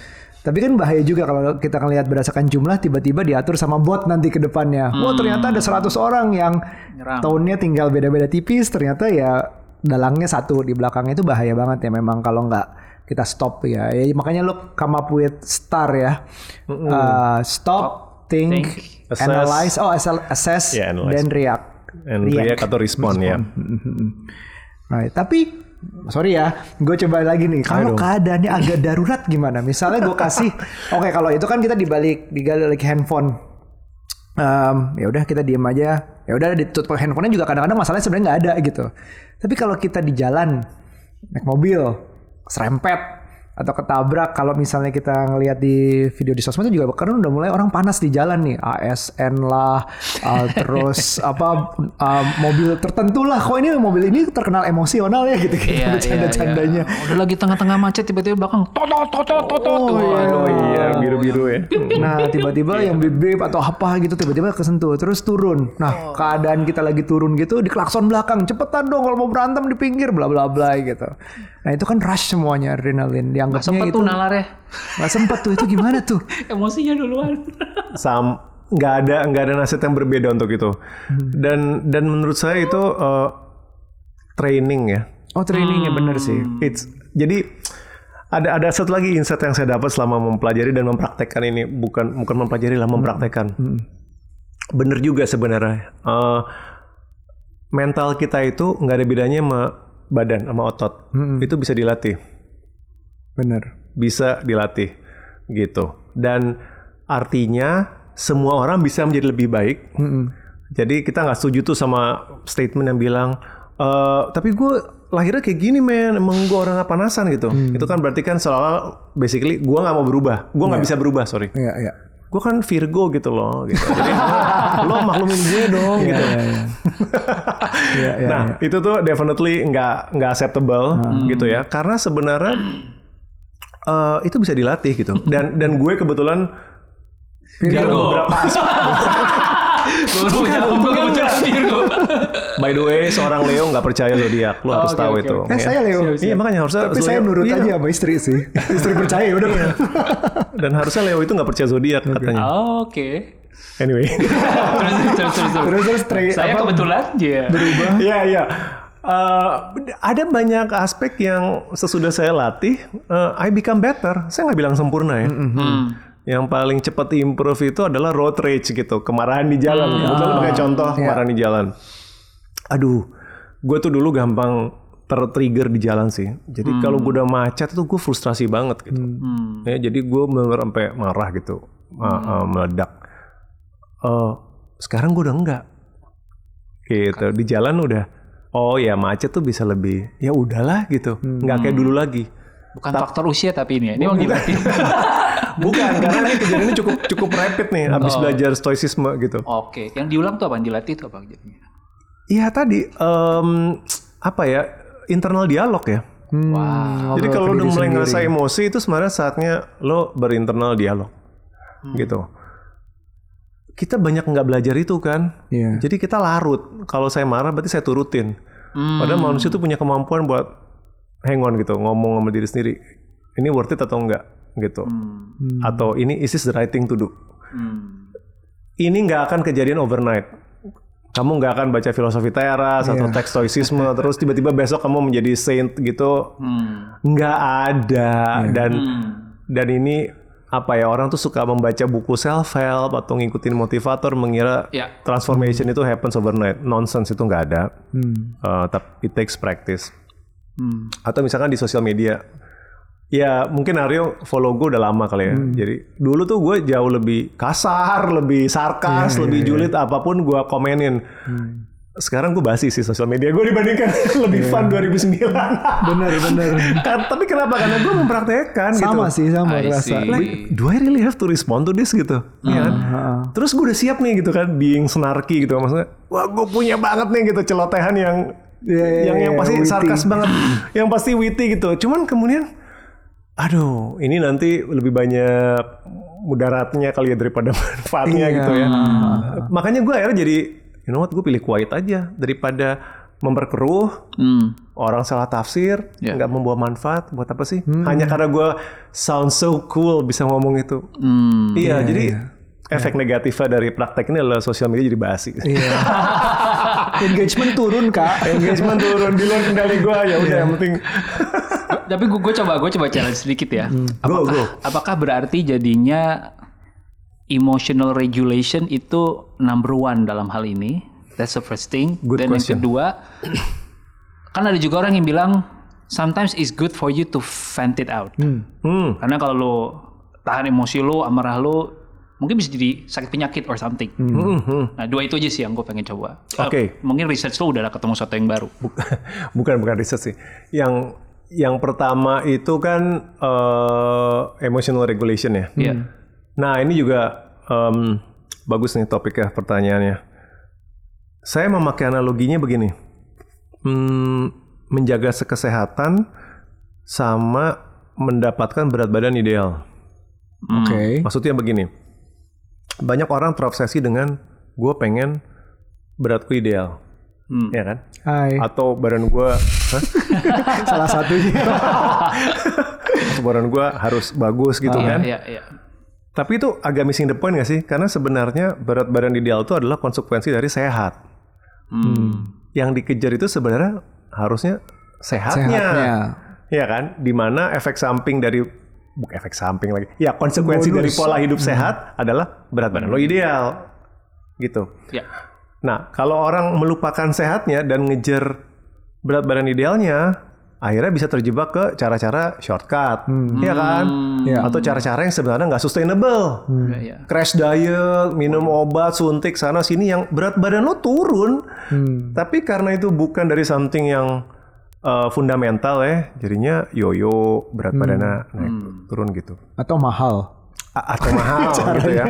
tapi kan bahaya juga kalau kita ngelihat berdasarkan jumlah tiba-tiba diatur sama bot nanti ke depannya. Wah ternyata ada 100 orang yang Nyerang. tahunnya tinggal beda-beda tipis. Ternyata ya dalangnya satu di belakangnya itu bahaya banget ya memang kalau nggak kita stop ya. ya makanya lo come up with star ya. Uh, stop, think, think, assess. analyze, oh assess, assess Yeah, analyze. dan react. And react atau respond ya. Right. Tapi sorry ya, gue coba lagi nih. Kalau keadaannya agak darurat gimana? Misalnya gue kasih, [laughs] oke kalau itu kan kita dibalik dibalik handphone. Em, ya udah kita diem aja. Ya udah ditutup handphonenya juga kadang-kadang masalahnya sebenarnya nggak ada gitu. Tapi kalau kita di jalan naik mobil, serempet atau ketabrak kalau misalnya kita ngelihat di video di sosmed itu juga karena udah mulai orang panas di jalan nih ASN lah uh, [laughs] terus apa uh, mobil tertentu lah kok ini mobil ini terkenal emosional ya gitu gitu Iya, iya, bercanda-candanya iya. Udah lagi tengah-tengah macet tiba-tiba belakang totot totot totot. Oh iya, biru-biru ya. Nah tiba-tiba yang bip-bip atau apa gitu tiba-tiba kesentuh terus turun. Nah keadaan kita lagi turun gitu di klakson belakang cepetan dong kalau mau berantem di pinggir bla bla bla gitu. Nah itu kan rush semuanya adrenalin dianggapnya Sempet itu tuh nalarnya. nggak sempet tuh itu gimana tuh? [laughs] Emosinya duluan. [laughs] Sam nggak ada nggak ada nasihat yang berbeda untuk itu. Dan dan menurut saya itu eh, training ya. Oh trainingnya bener sih. It's jadi ada ada satu lagi insight yang saya dapat selama mempelajari dan mempraktekkan ini bukan bukan mempelajari lah mempraktekkan. Bener juga sebenarnya. Eh, mental kita itu nggak ada bedanya sama badan sama otot. Itu bisa dilatih. Bener. bisa dilatih gitu. Dan artinya semua orang bisa menjadi lebih baik. Jadi kita nggak setuju tuh sama statement yang bilang "Eh, tapi gue lahirnya kayak gini men. Emang gue orang panasan gitu. Itu kan berarti kan seolah basically gue nggak mau berubah. Gue nggak bisa berubah sorry. Iya iya. Gue kan Virgo gitu loh gitu. jadi lo, [laughs] lo maklumin gue dong gitu. Iya iya. [laughs] nah itu tuh definitely nggak nggak acceptable gitu ya. Karena sebenarnya eh, itu bisa dilatih gitu. Dan dan gue kebetulan Virgo. [laughs] beberapa Baru jawab gue kebetulan Virgo. by the way seorang Leo nggak percaya zodiak lo harus Oke, tahu itu oke. Eh saya Leo. iya makanya harusnya Tapi saya zodiak- nurut iya. aja sama istri sih. Istri percaya udah. dan harusnya Leo itu nggak percaya zodiak katanya Oke. anyway [laughs] Terus terus terus. terus. Terus Saya apa, kebetulan ya. berubah. [laughs] Iya iya. Eh, ada banyak aspek yang sesudah saya latih, eh, I become better. Saya nggak bilang sempurna ya. Hmm. Yang paling cepat improve itu adalah road rage gitu, kemarahan di jalan. Kebetulan pakai contoh kemarahan di jalan. Aduh, gue tuh dulu gampang tertrigger di jalan sih. Jadi kalau gue udah macet tuh gue frustrasi banget gitu. Ya, jadi gue bener sampai marah gitu, ma- eh, meledak. Eh, sekarang gue udah enggak gitu di jalan udah oh ya macet tuh bisa lebih ya udahlah gitu nggak kayak dulu lagi Bukan faktor usia tapi ini ya. Ini emang dilatih. [laughs] Bukan, [laughs] karena ini kejadiannya cukup cukup rapid nih habis belajar stoicisme gitu. Oke, yang diulang tuh apa? Yang dilatih tuh apa jadinya? Iya tadi em, apa ya internal dialog ya. Hmm, Wow. Jadi kalau udah mulai ngerasa emosi itu sebenarnya saatnya lo berinternal dialog, gitu. Kita banyak nggak belajar itu kan. Iya. Jadi kita larut. Kalau saya marah berarti saya turutin. Padahal manusia itu punya kemampuan buat hang on gitu, ngomong sama diri sendiri. Ini worth it atau enggak gitu. Atau ini is this the right thing to do. Hmm. Ini nggak akan kejadian overnight. Kamu nggak akan baca filosofi teras atau teks stoicisme [laughs] terus tiba-tiba besok kamu menjadi saint gitu. Hmm. Nggak ada dan Hmm. dan ini apa ya orang tuh suka membaca buku self help atau ngikutin motivator mengira Ya. transformation itu happens overnight. Nonsense itu nggak ada. Hmm. Uh, tapi it takes practice. Hmm. Atau misalkan di sosial media. Ya mungkin Aryo follow gue udah lama kali ya. Jadi dulu tuh gue jauh lebih kasar, lebih sarkas, lebih julid apa pun gue komenin. Sekarang gue basi sih sosial media gue dibandingkan [laughs] lebih fun 2009. Bener bener. [laughs] Kan, tapi kenapa? Karena gue mempraktekkan gitu. sama sih sama I rasa. see. Like, do I really have to respond to this gitu? Iya kan? Terus gue udah siap nih gitu kan, being snarky gitu maksudnya. Wah gue punya banget nih gitu celotehan yang Iya, iya, yang yang iya, pasti witty. sarkas banget, [laughs] yang pasti witty gitu. Cuman kemudian, aduh, ini nanti lebih banyak mudaratnya kali ya daripada [laughs] manfaatnya Iya. gitu ya. Makanya gue akhirnya jadi, you know what, gue pilih quiet aja daripada memperkeruh Hmm. orang salah tafsir Ya. nggak membawa manfaat buat apa sih hanya karena gue sound so cool bisa ngomong itu Hmm. iya jadi efek negatifnya dari praktek ini adalah sosial media jadi basi Iya. [laughs] Engagement turun kak. engagement turun di luar kendali gue ya udah yang penting Tapi gue coba gue coba challenge sedikit ya. Go, Apakah, go. apakah berarti jadinya emotional regulation itu number one dalam hal ini? That's the first thing. Good Dan question. yang kedua, kan ada juga orang yang bilang sometimes it's good for you to vent it out. hmm, Karena kalau lo tahan emosi lo, amarah lo, mungkin bisa jadi sakit penyakit or something. hmm, hmm. Nah dua itu aja sih yang gue pengen coba. Oke. Eh, mungkin research lo udah ketemu sesuatu yang baru. [laughs] bukan bukan riset sih yang yang pertama itu kan eh, emotional regulation ya Iya. Nah ini juga em, bagus nih topiknya pertanyaannya. Saya memakai analoginya begini, Hmm, menjaga kesehatan sama mendapatkan berat badan ideal. Oke. Maksudnya begini, banyak orang terobsesi dengan gue pengen beratku ideal, Hmm. ya kan? Hai. Atau badan gue, [laughs] Salah satunya. [laughs] atau badan gue harus bagus gitu Iya, kan? iya, iya. Tapi itu agak missing the point gak sih? Karena sebenarnya berat badan ideal itu adalah konsekuensi dari sehat. Hmm. Yang dikejar itu sebenarnya harusnya sehatnya. Sehatnya. Iya kan? Di mana efek samping dari bukan efek samping lagi. Ya konsekuensi Bonus. dari pola hidup sehat adalah berat badan lo ideal. Gitu. Ya. Nah, kalau orang melupakan sehatnya dan ngejar berat badan idealnya, akhirnya bisa terjebak ke cara-cara shortcut, Iya kan? Iya. Atau cara-cara yang sebenarnya nggak sustainable Iya, iya. crash diet, minum obat, suntik sana sini yang berat badan lo turun. Hmm. Tapi karena itu bukan dari something yang uh, fundamental ya, jadinya yoyo berat badannya naik turun gitu. Atau mahal. A- atau mahal [laughs] gitu ya.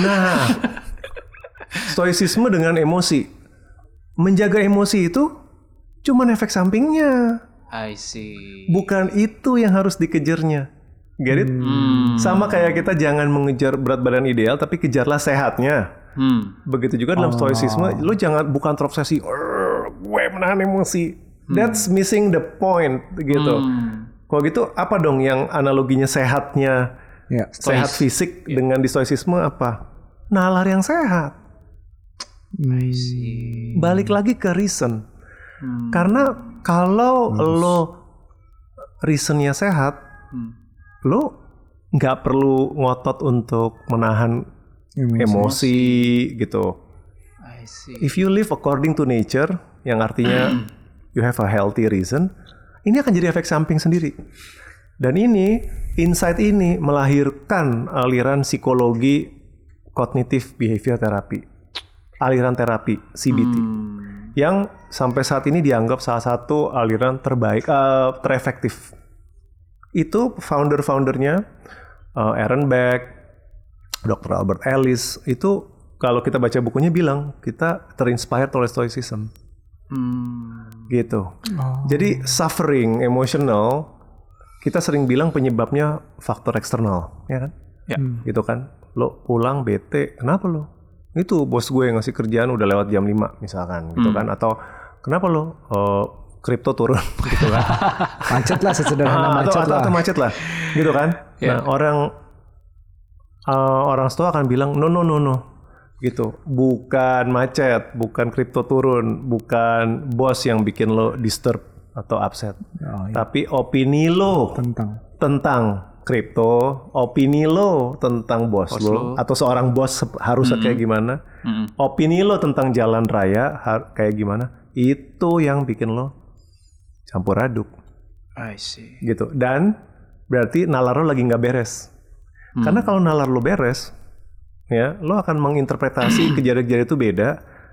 Nah, stoicisme dengan emosi. Menjaga emosi itu cuman efek sampingnya, I see. bukan itu yang harus dikejarnya. Get it? Sama kayak kita jangan mengejar berat badan ideal, tapi kejarlah sehatnya. Hmm. Begitu juga dalam stoicisme, lu jangan bukan terobsesi, "Arr, gue menahan emosi. That's missing the point gitu. Kalau gitu apa dong yang analoginya sehatnya, Ya. sehat fisik dengan di stoicisme apa? Nalar yang sehat. See. Balik lagi ke reason. Karena kalau lo reasonnya sehat, Hmm. lo nggak perlu ngotot untuk menahan emosi gitu. I see. If you live according to nature, yang artinya [clears throat] you have a healthy reason, ini akan jadi efek samping sendiri. Dan ini, insight ini melahirkan aliran psikologi kognitif behavior therapy. Aliran terapi, CBT. Yang sampai saat ini dianggap salah satu aliran terbaik, eh, terefektif. itu founder-foundernya uh, Aaron Beck, Dr. Albert Ellis itu kalau kita baca bukunya bilang kita terinspired oleh stoicism Hmm. gitu. Jadi suffering emotional kita sering bilang penyebabnya faktor eksternal, ya kan? Ya. Gitu kan. Lo pulang bete, kenapa lo? Itu bos gue yang ngasih kerjaan udah lewat jam 5 misalkan gitu kan atau kenapa lo Eh, kripto turun [laughs] gitu kan. Macet lah sesederhana Ah, atau, macet atau, lah. atau macet lah, gitu kan? Ya. Nah orang eh, orang stoa akan bilang no no no no, gitu. Bukan macet, bukan kripto turun, bukan bos yang bikin lo disturb atau upset, Oh, iya. tapi opini lo Tentang. tentang kripto, opini lo tentang bos, lo, lo. atau seorang bos sep- harusnya kayak gimana, Mm-mm. opini lo tentang jalan raya kayak gimana, itu yang bikin lo campur aduk I see. gitu dan berarti nalar lo lagi nggak beres karena kalau nalar lo beres ya lo akan menginterpretasi [clears throat] kejadian-kejadian itu beda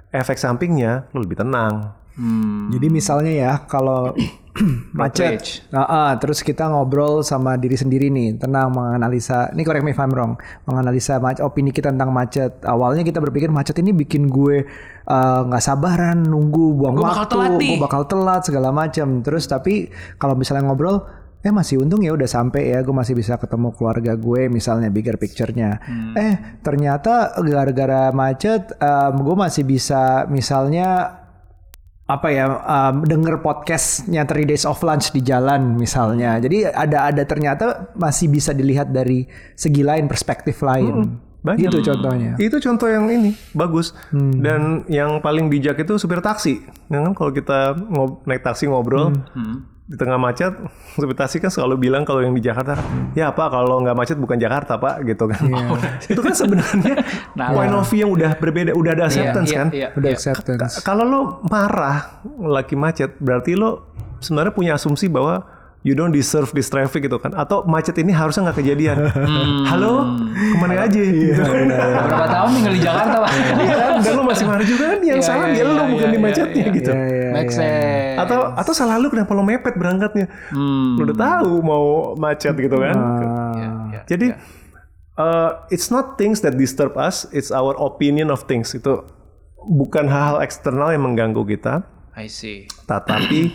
efek sampingnya lo lebih tenang Hmm. Jadi misalnya ya kalau [clears throat] macet, nah, ah, terus kita ngobrol sama diri sendiri nih, tenang menganalisa. Ini correct me if I'm wrong, menganalisa opini kita tentang macet. Awalnya kita berpikir macet ini bikin gue uh, nggak sabaran nunggu buang bakal waktu, telat nih. gue bakal telat segala macam. Terus tapi kalau misalnya ngobrol, eh masih untung ya udah sampai ya, gue masih bisa ketemu keluarga gue, misalnya bigger picture-nya. Eh ternyata gara-gara macet, um, gue masih bisa misalnya apa ya um, denger podcastnya Three Days of Lunch di jalan misalnya. Jadi ada ada ternyata masih bisa dilihat dari segi lain perspektif lain. Banyak. gitu contohnya. Itu contoh yang ini bagus. Dan yang paling bijak itu supir taksi. Ya kan kalau kita ngob- naik taksi ngobrol di tengah macet [laughs] supir taksi kan selalu bilang kalau yang di Jakarta ya pak kalau nggak macet bukan Jakarta pak gitu kan. [laughs] Itu kan sebenarnya [laughs] Nah, point of view yang udah berbeda udah ada acceptance Iya, kan? iya, udah iya. acceptance. Kalau lo marah lagi macet berarti lo sebenarnya punya asumsi bahwa you don't deserve this traffic gitu kan. Atau macet ini harusnya nggak kejadian. Halo ke mana aja? Gitu. Berapa tahun tinggal di Jakarta, Pak? Iya kan? dan lo masih marah juga kan? Yang Iya, salah iya, dia lo iya, bukan iya, di iya, macetnya iya, gitu. Iya, iya, Make iya. sense. atau atau salah lu kenapa lo mepet berangkatnya? Hmm. lo udah tahu mau macet gitu kan? Ah, jadi uh, it's not things that disturb us it's our opinion of things. Itu bukan hal-hal eksternal yang mengganggu kita. I see. tetapi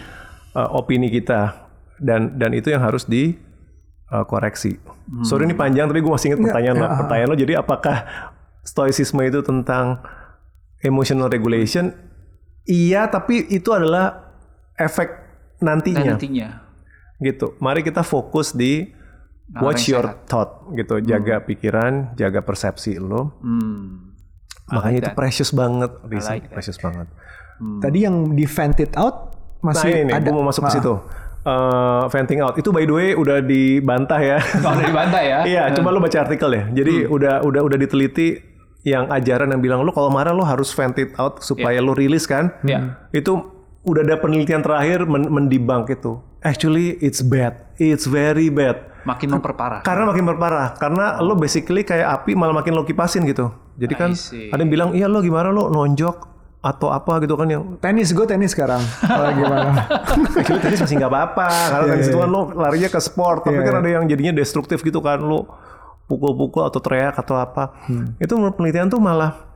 uh, opini kita dan dan itu yang harus di uh, koreksi. Sorry ini panjang tapi gue masih ingat pertanyaan lo. Pertanyaan lo jadi apakah stoicisme itu tentang emotional regulation? Iya, tapi itu adalah efek nantinya nantinya. gitu. Mari kita fokus di Nah, watch your sehat. thought gitu, jaga pikiran, jaga persepsi lo. Hmm. Makanya like itu precious banget, like that. precious banget. tadi yang di vent it out masih nah ini ada gue mau masuk ke Ah, Eh, venting out itu by the way udah dibantah ya. Oh, [laughs] udah dibantai ya? Iya, coba lu baca artikel ya. Jadi udah udah udah diteliti yang ajaran yang bilang lu kalau marah lu harus vent it out supaya lu rilis kan. Iya. Itu udah ada penelitian terakhir men mendibang itu. Actually it's bad. It's very bad. Makin memperparah. Karena makin berparah. Karena lo basically kayak api malah makin lo kipasin gitu. Jadi kan ada yang bilang, "Iya lo gimana lo nonjok atau apa gitu kan yang tenis gue tenis sekarang. Kalau gimana [laughs] Actually tenis masih nggak apa-apa. Karena tenis itu kan lo larinya ke sport. Tapi Iya, kan ada yang jadinya destruktif gitu kan. Lo pukul-pukul atau teriak atau apa. Itu menurut penelitian tuh malah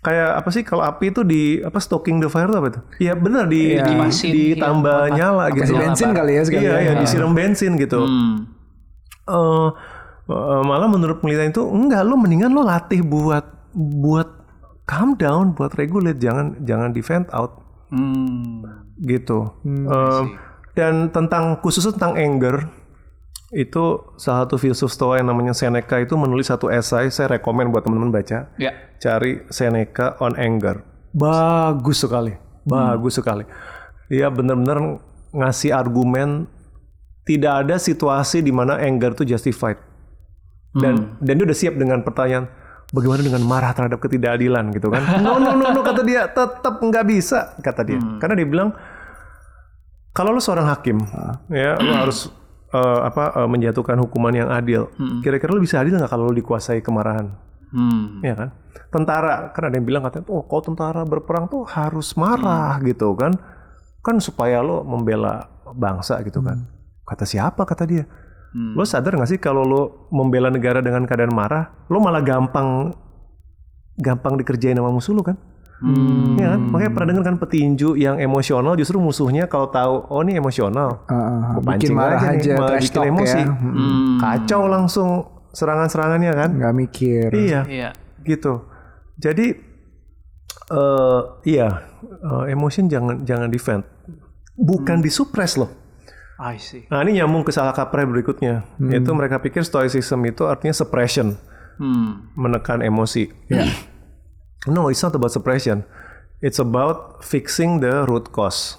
kayak apa sih kalau api itu di apa stoking the fire tuh apa tuh? Iya benar di Iya. di Dimasin, ditambah iya, nyala gitu. kasih bensin kali ya sekali Iya, ya. iya disiram bensin gitu. Hmm. Eh, eh, malah menurut penelitian itu enggak lo mendingan lo latih buat buat calm down, buat regulate, jangan jangan di vent out. Hmm. gitu. Eh, dan tentang khusus tentang anger itu salah satu filsuf stoa yang namanya Seneca itu menulis satu esai saya rekomen buat teman-teman baca. Ya. cari Seneca on anger. Bagus sekali. Bagus sekali. Dia benar-benar ngasih argumen tidak ada situasi di mana anger itu justified. Dan dan dia udah siap dengan pertanyaan bagaimana dengan marah terhadap ketidakadilan gitu kan? [laughs] No no no, no kata dia tetap nggak bisa kata dia. Karena dia bilang kalau lo seorang hakim ya lo harus eh, apa eh, menjatuhkan hukuman yang adil kira-kira lo bisa adil nggak kalau lo dikuasai kemarahan? Hmm. ya kan? Tentara kan ada yang bilang katanya oh kau tentara berperang tuh harus marah gitu kan? Kan supaya lo membela bangsa gitu kan? Kata siapa? Kata dia Lo sadar gak sih kalau lo membela negara dengan keadaan marah, lo malah gampang gampang dikerjain sama musuh lo kan? Hmm. Ya kan? Makanya pernah dengar kan petinju yang emosional justru musuhnya kalau tahu oh ini emosional, Gua bikin marah nih, aja, malah trash bikin talk emosi. ya. Hmm. Kacau langsung serangan-serangannya kan? Nggak mikir. Iya, Iya. gitu. Jadi eh iya, eh, emotion jangan jangan defend. Bukan disupres loh. I see. Nah ini nyambung ke salah kaprah berikutnya. Yaitu mereka pikir stoicism itu artinya suppression. Hmm. Menekan emosi. [clears throat] no, it's not about suppression. It's about fixing the root cause.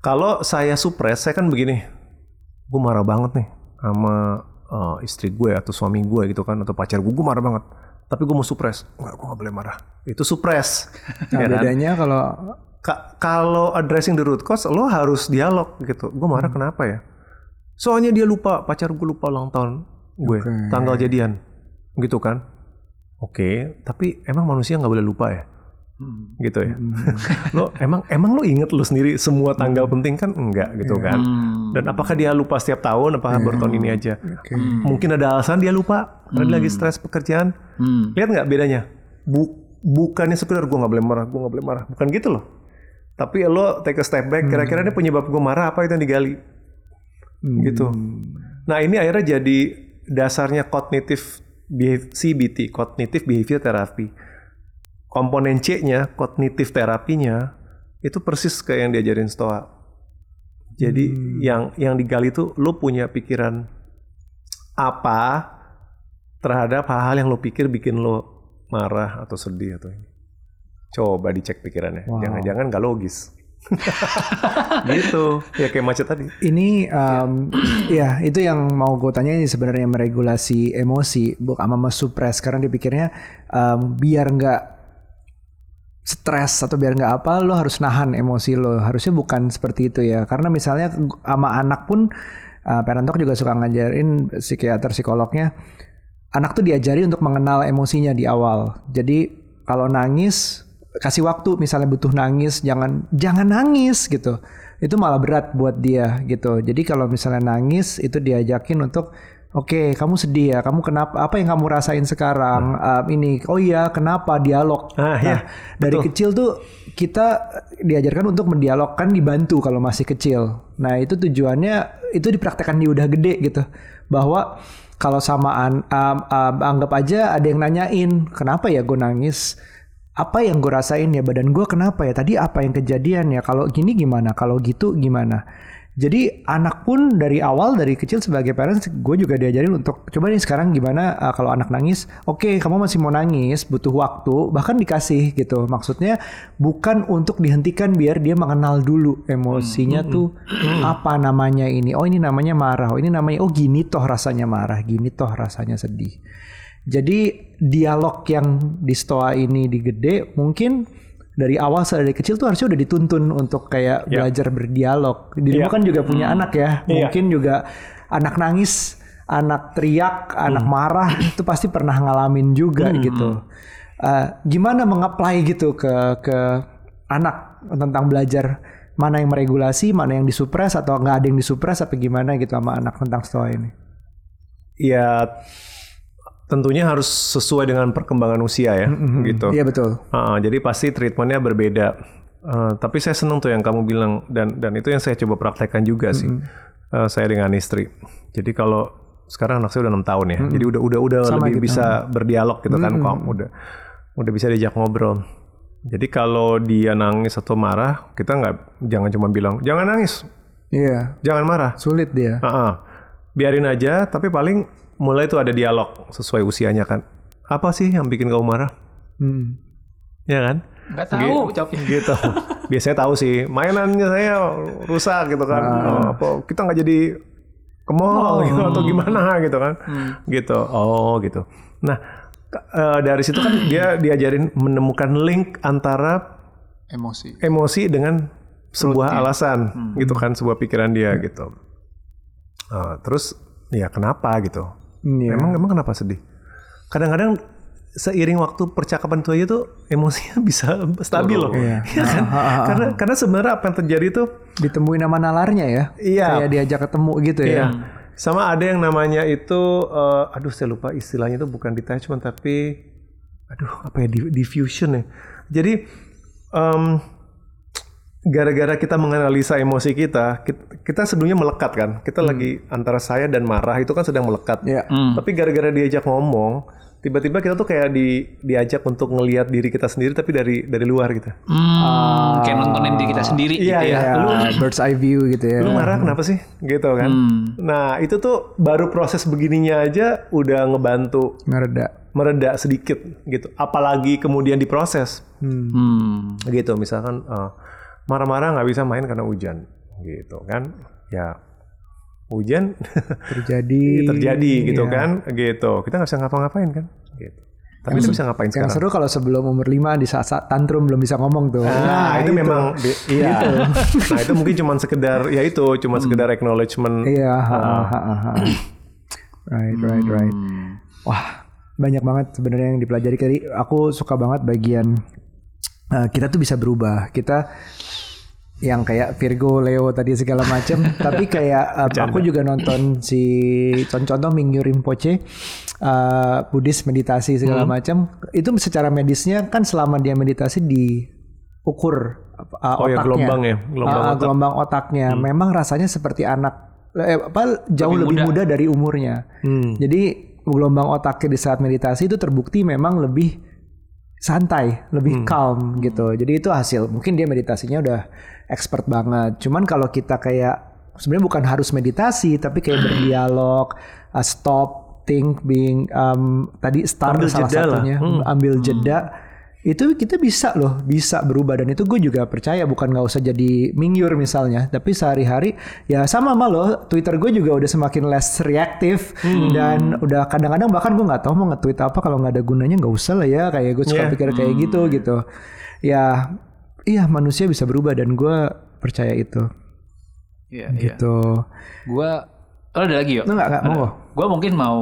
Kalau saya suppress, saya kan begini. Gue marah banget nih sama eh, istri gue atau suami gue gitu kan. Atau pacar gue, gue marah banget. Tapi gue mau suppress. Enggak, gue gak boleh marah. Itu suppress. Nah, Ya kan? bedanya kalau Ka- kalau addressing the root cause lo harus dialog gitu. Gue marah kenapa ya? Soalnya dia lupa pacar gue lupa ulang tahun gue tanggal jadian gitu kan? Oke, tapi emang manusia nggak boleh lupa ya? Gitu ya. [laughs] lo emang emang lo inget lo sendiri semua tanggal penting kan enggak gitu kan? Dan apakah dia lupa setiap tahun? Apakah baru tahun ini aja? Mungkin ada alasan dia lupa. Dia lagi stres pekerjaan. Hmm. Lihat nggak bedanya? Bu- bukannya sekedar gue nggak boleh marah, gue nggak boleh marah, bukan gitu loh. Tapi lo take a step back, kira-kira ini penyebab gue marah apa itu yang digali, gitu. Nah ini akhirnya jadi dasarnya kognitif CBT, cognitive behavior therapy. Komponen C-nya, kognitif terapinya itu persis kayak yang diajarin Stoa. Jadi yang yang digali itu lo punya pikiran apa terhadap hal-hal yang lo pikir bikin lo marah atau sedih atau ini. Coba dicek pikirannya. Jangan-jangan gak logis. [laughs] gitu. Ya kayak macet tadi. ini em, [clears throat] ya itu yang mau gue tanya ini sebenarnya meregulasi emosi bukan sama suppress karena dipikirnya em, biar nggak stres atau biar nggak apa lo harus nahan emosi lo harusnya bukan seperti itu ya karena misalnya sama anak pun uh, parent talk juga suka ngajarin psikiater psikolognya anak tuh diajari untuk mengenal emosinya di awal jadi kalau nangis kasih waktu misalnya butuh nangis jangan jangan nangis gitu itu malah berat buat dia gitu jadi kalau misalnya nangis itu diajakin untuk Oke, kamu sedih ya. Kamu kenapa? Apa yang kamu rasain sekarang? Um, ini, oh iya, kenapa? Dialog. Ah, nah, iya. dari Betul. kecil tuh kita diajarkan untuk mendialogkan, dibantu kalau masih kecil. Nah, itu tujuannya itu dipraktekkan di udah gede gitu. Bahwa kalau samaan um, um, anggap aja ada yang nanyain, kenapa ya gue nangis? Apa yang gue rasain ya badan gue kenapa ya? Tadi apa yang kejadian ya? Kalau gini gimana? Kalau gitu gimana? Jadi anak pun dari awal dari kecil sebagai parents gue juga diajarin untuk coba nih sekarang gimana uh, kalau anak nangis, oke kamu masih mau nangis, butuh waktu, bahkan dikasih gitu. Maksudnya bukan untuk dihentikan biar dia mengenal dulu emosinya tuh apa namanya ini. Oh ini namanya marah, oh ini namanya oh gini toh rasanya marah, gini toh rasanya sedih. Jadi dialog yang di stoa ini di gede mungkin dari awal dari kecil tuh harusnya udah dituntun untuk kayak Ya. belajar berdialog. Dirimu Ya. kan juga punya anak ya. Iya. Mungkin juga anak nangis, anak teriak, anak marah [clears throat] itu pasti pernah ngalamin juga gitu. Eh, gimana mengapply gitu ke ke anak tentang belajar mana yang meregulasi, mana yang disupres atau nggak ada yang disupres apa gimana gitu sama anak tentang stoa ini? Ya tentunya harus sesuai dengan perkembangan usia ya, gitu. Iya betul. Ah, jadi pasti treatmentnya berbeda. Eh, tapi saya senang tuh yang kamu bilang dan dan itu yang saya coba praktekkan juga sih. Eh, saya dengan istri. Jadi kalau sekarang anak saya udah enam tahun ya, jadi udah udah udah Sama lebih gitu. bisa berdialog gitu kan, kok udah udah bisa diajak ngobrol. Jadi kalau dia nangis atau marah, kita nggak jangan cuma bilang jangan nangis, Iya, jangan marah. sulit dia. Ah. biarin aja. Tapi paling mulai tuh ada dialog sesuai usianya kan. Apa sih yang bikin kamu marah? Hmm. Ya kan? Nggak tahu jawabnya. gitu. Biasanya tahu sih, mainannya saya rusak gitu kan. Oh, apa kita nggak jadi ke mall gitu atau gimana gitu kan. Gitu. Oh, gitu. Nah, eh, dari situ kan dia diajarin menemukan link antara Emosi. emosi dengan sebuah alasan gitu kan, sebuah pikiran dia gitu. Eh, terus ya kenapa gitu? Iya. Emang emang kenapa sedih? Kadang-kadang seiring waktu percakapan itu aja tuh emosinya [laughs] bisa stabil loh. Iya. [laughs] Iya kan? karena karena sebenarnya apa yang terjadi tuh Ditemuin nama nalarnya ya. Iya. Kayak diajak ketemu gitu ya. Iya. Sama ada yang namanya itu, eh, aduh saya lupa istilahnya itu bukan detachment tapi, aduh apa ya di- diffusion ya. Jadi em, gara-gara kita menganalisa emosi kita, kita, kita sebelumnya melekat kan. Kita lagi antara saya dan marah itu kan sedang melekat. Iya. Tapi gara-gara diajak ngomong, tiba-tiba kita tuh kayak di, diajak untuk ngelihat diri kita sendiri tapi dari dari luar gitu. Hmm, kayak nontonin diri kita sendiri Iya, gitu ya. iya. Ya, bird's eye view gitu ya. Lu marah kenapa sih? Gitu kan. Nah, itu tuh baru proses begininya aja udah ngebantu Ngereda. mereda sedikit gitu. Apalagi kemudian diproses. Hmm. Gitu, misalkan eh, marah-marah nggak bisa main karena hujan gitu kan. Ya hujan [laughs] Terjadi. terjadi gitu Iya. kan gitu. Kita nggak bisa ngapa-ngapain kan gitu. Tapi kita bisa ngapain Yang sekarang? seru kalau sebelum umur 5 di saat-saat tantrum belum bisa ngomong tuh. Nah, itu, memang bi- iya. nah, itu mungkin cuma sekedar ya itu cuma sekedar acknowledgement Iya, ha, ha, ha, ha. Right, right, right. Wah, banyak banget sebenarnya yang dipelajari tadi. Aku suka banget bagian uh, kita tuh bisa berubah. Kita yang kayak Virgo, Leo tadi segala macam. [laughs] tapi kayak um, aku juga nonton si contoh Mingyu Rinpoche, uh, Buddhis meditasi segala macam. Itu secara medisnya kan selama dia meditasi diukur uh, Oh ya, otaknya. gelombang ya, gelombang Ah, otak. Hmm. gelombang otaknya. Memang rasanya seperti anak eh, apa jauh lebih, muda. dari umurnya. Hmm. Jadi gelombang otaknya di saat meditasi itu terbukti memang lebih santai, lebih Hmm. calm gitu. Jadi itu hasil. Mungkin dia meditasinya udah expert banget. Cuman kalau kita kayak sebenarnya bukan harus meditasi, tapi kayak [clears throat] berdialog, uh, stop, think, being um, tadi start Ambil salah jeda lah. satunya, Hmm. ambil jeda. Itu kita bisa loh, bisa berubah dan itu gue juga percaya bukan nggak usah jadi mingyur misalnya, tapi sehari-hari ya sama sama loh. Twitter gue juga udah semakin less reaktif Hmm. dan udah kadang-kadang bahkan gue nggak tahu mau nge-tweet apa kalau nggak ada gunanya nggak usah lah ya kayak gue suka Yeah. pikir kayak gitu gitu. Ya iya manusia bisa berubah dan gue percaya itu Iya, iya. gitu. Gua oh, ada lagi yuk. Nggak nggak mau? Gua mungkin mau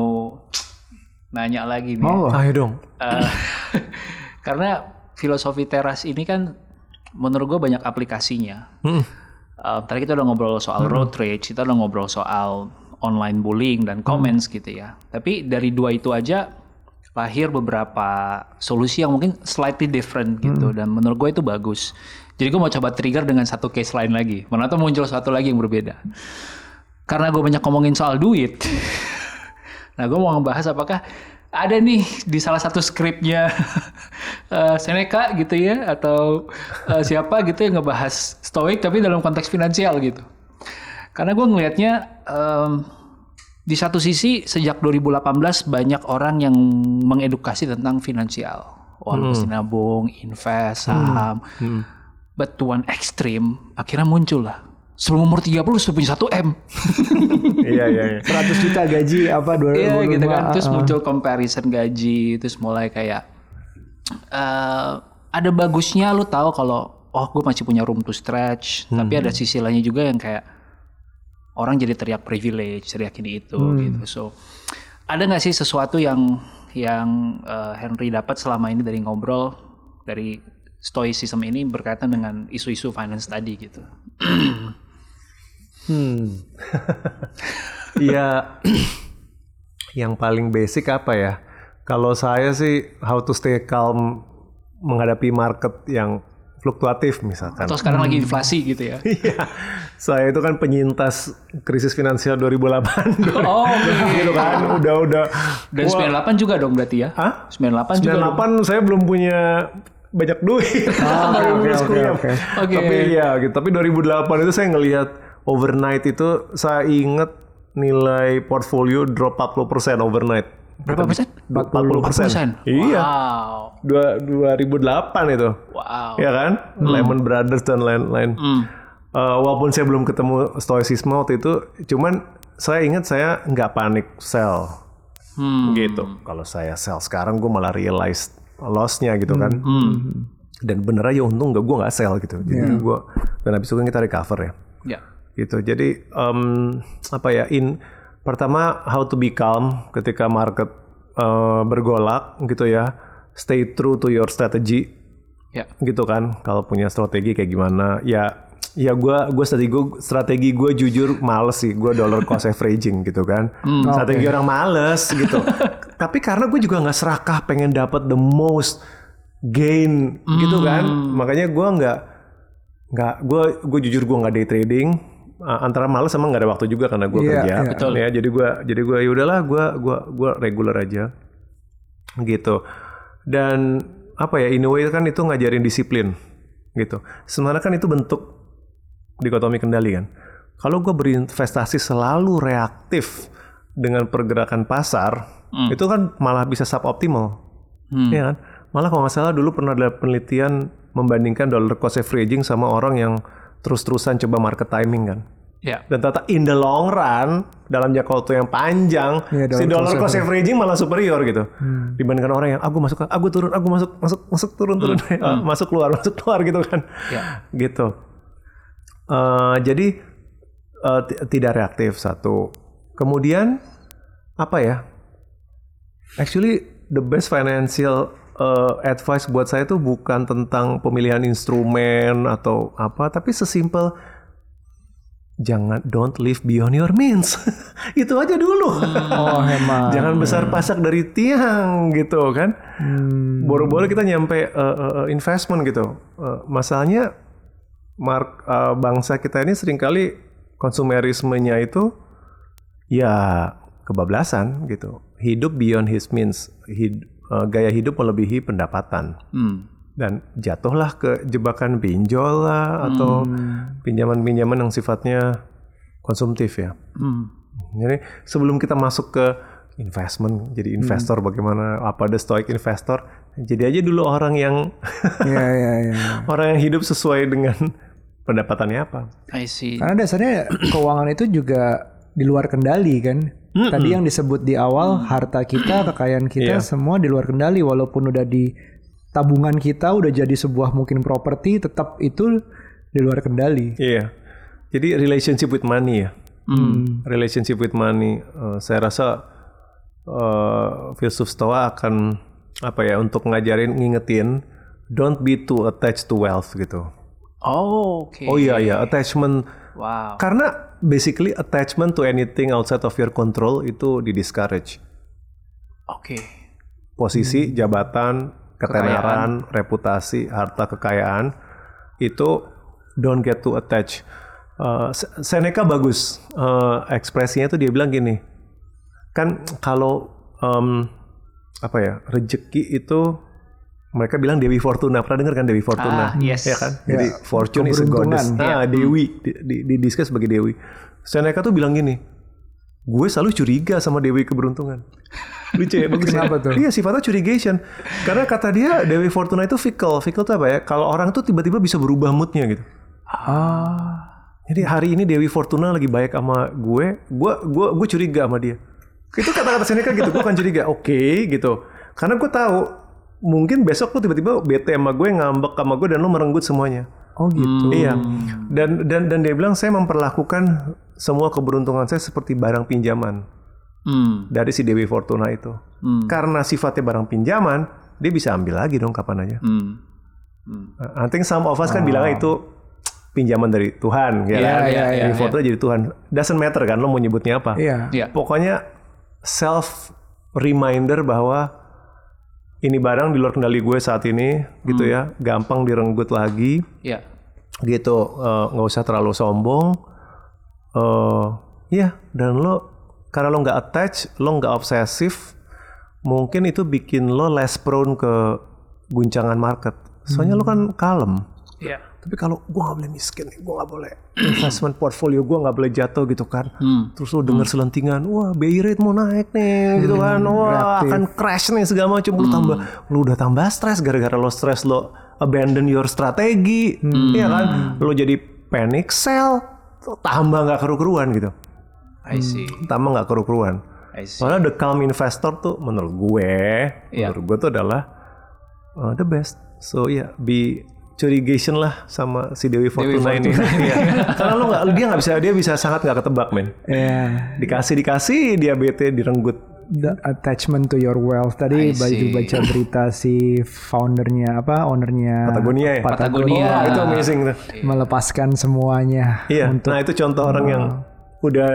[tsk] nanya lagi nih. Mau? Ayo dong. Eh, karena filosofi teras ini kan menurut gue banyak aplikasinya. Hmm. Eh, tadi kita udah ngobrol soal road rage, kita udah ngobrol soal online bullying dan comments gitu ya. Tapi dari dua itu aja lahir beberapa solusi yang mungkin slightly different gitu dan menurut gue itu bagus. Jadi gue mau coba trigger dengan satu case lain lagi. Mana tuh muncul satu lagi yang berbeda. Karena gue banyak ngomongin soal duit. [laughs] nah gue mau ngebahas apakah ada nih di salah satu skripnya [laughs] eh, Seneca gitu ya atau eh, siapa gitu yang ngebahas stoik tapi dalam konteks finansial gitu. Karena gue ngelihatnya em, di satu sisi sejak 2018 banyak orang yang mengedukasi tentang finansial. Wah, lu mesti nabung, invest, saham. But to one extreme, akhirnya muncul lah. Sebelum umur 30 sudah punya 1 M. [laughs] Iya iya iya. 100 juta gaji apa dua Iya gitu kan. Terus ah, ah. muncul comparison gaji, terus mulai kayak eh ada bagusnya lu tahu kalau oh gue masih punya room to stretch, tapi ada sisi lainnya juga yang kayak orang jadi teriak privilege, teriak ini itu gitu. So ada nggak sih sesuatu yang yang eh, Henry dapat selama ini dari ngobrol dari stoicism ini berkaitan dengan isu-isu finance tadi gitu. [clears throat] Hmm. [laughs] Iya. yang paling basic apa ya? Kalau saya sih how to stay calm menghadapi market yang fluktuatif misalkan. Atau sekarang lagi inflasi gitu ya. [laughs] Iya. Saya itu kan penyintas krisis finansial 2008. [laughs] Oh, gitu kan. Udah udah Dan 98 juga dong berarti ya? Hah? 98 juga dong. 98 saya belum punya banyak duit. Baru oke, oke. Tapi iya gitu. Tapi 2008 itu saya ngelihat overnight itu saya inget nilai portfolio drop 40% overnight. Berapa persen? 40 persen. Iya. Wow. Dua, 2008 itu. Wow. Ya kan? Lehman Brothers dan lain-lain. Hmm. Eh, walaupun saya belum ketemu stoicism waktu itu, cuman saya ingat saya nggak panik sell Hmm. gitu. Kalau saya sell sekarang gue malah realize lossnya gitu kan. Hmm. Dan bener aja untung nggak gue nggak sell gitu. Jadi gue dan habis itu kan kita recover ya Ya. Gitu. Jadi em, apa ya in pertama how to be calm ketika market eh, bergolak gitu ya. Stay true to your strategy Ya. gitu kan. Kalau punya strategi kayak gimana ya ya gue gue strategi gue strategi gue jujur males sih gue dollar cost averaging gitu kan strategi orang males gitu [laughs] tapi karena gue juga nggak serakah pengen dapat the most gain gitu kan makanya gue nggak nggak gue gue jujur gue nggak day trading Uh, antara males sama nggak ada waktu juga karena gue Iya, kerja. iya. Betul. ya jadi gue jadi gue ya udahlah gue gue gue regular aja. Gitu. Dan apa ya in a way kan itu ngajarin disiplin gitu. Sebenarnya kan itu bentuk dikotomi kendali kan. Kalau gue berinvestasi selalu reaktif dengan pergerakan pasar itu kan malah bisa suboptimal. Hmm. Iya kan? Malah kalau nggak salah dulu pernah ada penelitian membandingkan dollar cost averaging sama orang yang terus-terusan coba market timing kan? Ya. dan ternyata in the long run dalam jangka waktu yang panjang Iya, si dollar cost averaging malah superior gitu. Dibandingkan orang yang aku masuk aku turun aku masuk masuk masuk masuk turun turun [laughs] Ah, masuk keluar masuk keluar gitu kan. Ya. gitu. Eh, jadi eh, ti- tidak reaktif satu. Kemudian apa ya? Actually the best financial uh, advice buat saya itu bukan tentang pemilihan instrumen atau apa, tapi sesimpel jangan don't live beyond your means. [laughs] itu aja dulu. Oh hemat. [laughs] jangan besar pasak dari tiang gitu kan. Boro-boro kita nyampe uh, uh, uh, investment gitu. Uh, masalahnya mark uh, bangsa kita ini sering kali konsumerismenya itu ya kebablasan gitu. Hidup beyond his means, hid- uh, gaya hidup melebihi pendapatan Hmm. dan jatuhlah ke jebakan pinjol lah atau pinjaman-pinjaman yang sifatnya konsumtif ya. Hmm. Jadi sebelum kita masuk ke investment, jadi investor bagaimana apa the stoic investor, jadi aja dulu orang yang Iya [laughs] iya iya. orang yang hidup sesuai dengan pendapatannya apa. I see. Karena dasarnya keuangan itu juga di luar kendali kan. Tadi yang disebut di awal harta kita, kekayaan kita Iya. semua di luar kendali walaupun udah di tabungan kita udah jadi sebuah mungkin properti tetap itu di luar kendali. Iya. Jadi relationship with money ya. Hmm. Relationship with money. eh, saya rasa eh, filsuf stoa akan apa ya untuk ngajarin ngingetin don't be too attached to wealth gitu. Oh, oke. Oh iya iya attachment Wow. karena basically attachment to anything outside of your control itu di discourage. Oke. Posisi, jabatan, ketenaran, reputasi, harta kekayaan itu don't get too attached. Uh, Se- Seneca bagus uh, ekspresinya tuh dia bilang gini, kan kalau um, apa ya rezeki itu mereka bilang Dewi Fortuna pernah dengar kan Dewi Fortuna? Ah, yes. Ya kan? Jadi fortune is a goddess. Nah, Dewi di, di, didiscuss sebagai Dewi. Seneca tuh bilang gini, gue selalu curiga sama Dewi keberuntungan. Lucu ya, [laughs] bagus ya? Kenapa tuh? Iya sifatnya curigation. Karena kata dia Dewi Fortuna itu fickle. Fickle tuh apa ya? Kalau orang tuh tiba-tiba bisa berubah moodnya gitu. Ah. Jadi hari ini Dewi Fortuna lagi baik sama gue, gue gue gue curiga sama dia. Itu kata-kata Seneca gitu, gue akan curiga. Oke gitu. Karena gue tahu mungkin besok lu tiba-tiba bete sama gue, ngambek sama gue dan lu merenggut semuanya. Oh gitu. Iya. Dan dan dan dia bilang saya memperlakukan semua keberuntungan saya seperti barang pinjaman Hmm. dari si Dewi Fortuna itu. Hmm. Karena sifatnya barang pinjaman, dia bisa ambil lagi dong kapan aja. Hmm. I think some of us kan bilangnya itu pinjaman dari Tuhan, ya Iya, kan? iya, iya, Dewi Fortuna jadi Tuhan. Doesn't matter kan lo mau nyebutnya apa. Iya. Ya. Pokoknya self reminder bahwa ini barang di luar kendali gue saat ini, gitu ya, gampang direnggut lagi, Ya. gitu, Eh, nggak usah terlalu sombong, eh ya, dan lo karena lo nggak attach, lo nggak obsesif, mungkin itu bikin lo less prone ke guncangan market. Soalnya lo kan kalem. Ya. Tapi kalau gue nggak boleh miskin, gue nggak boleh investment portfolio gue nggak boleh jatuh gitu kan. Hmm. Terus lo denger selentingan, wah BI rate mau naik nih, gitu kan. Wah akan crash nih segala macam. Lu tambah, lu udah tambah stres gara-gara lo stres lo abandon your strategi, iya kan? Lo jadi panic sell, tambah nggak keru-keruan gitu. I see. Tambah nggak keru-keruan. Soalnya the calm investor tuh menurut gue, Iya. menurut gue tuh adalah uh, the best. So ya, yeah, be curigation lah sama si Dewi Fortuna ini. [laughs] Iya. Karena lo nggak, dia nggak bisa, dia bisa sangat nggak ketebak men. Iya. Dikasih dikasih dia bete direnggut the attachment to your wealth. Tadi see. baca berita si foundernya apa ownernya Patagonia ya? Patagonia. Oh, itu amazing tuh. melepaskan semuanya. Iya. Nah itu contoh orang yang udah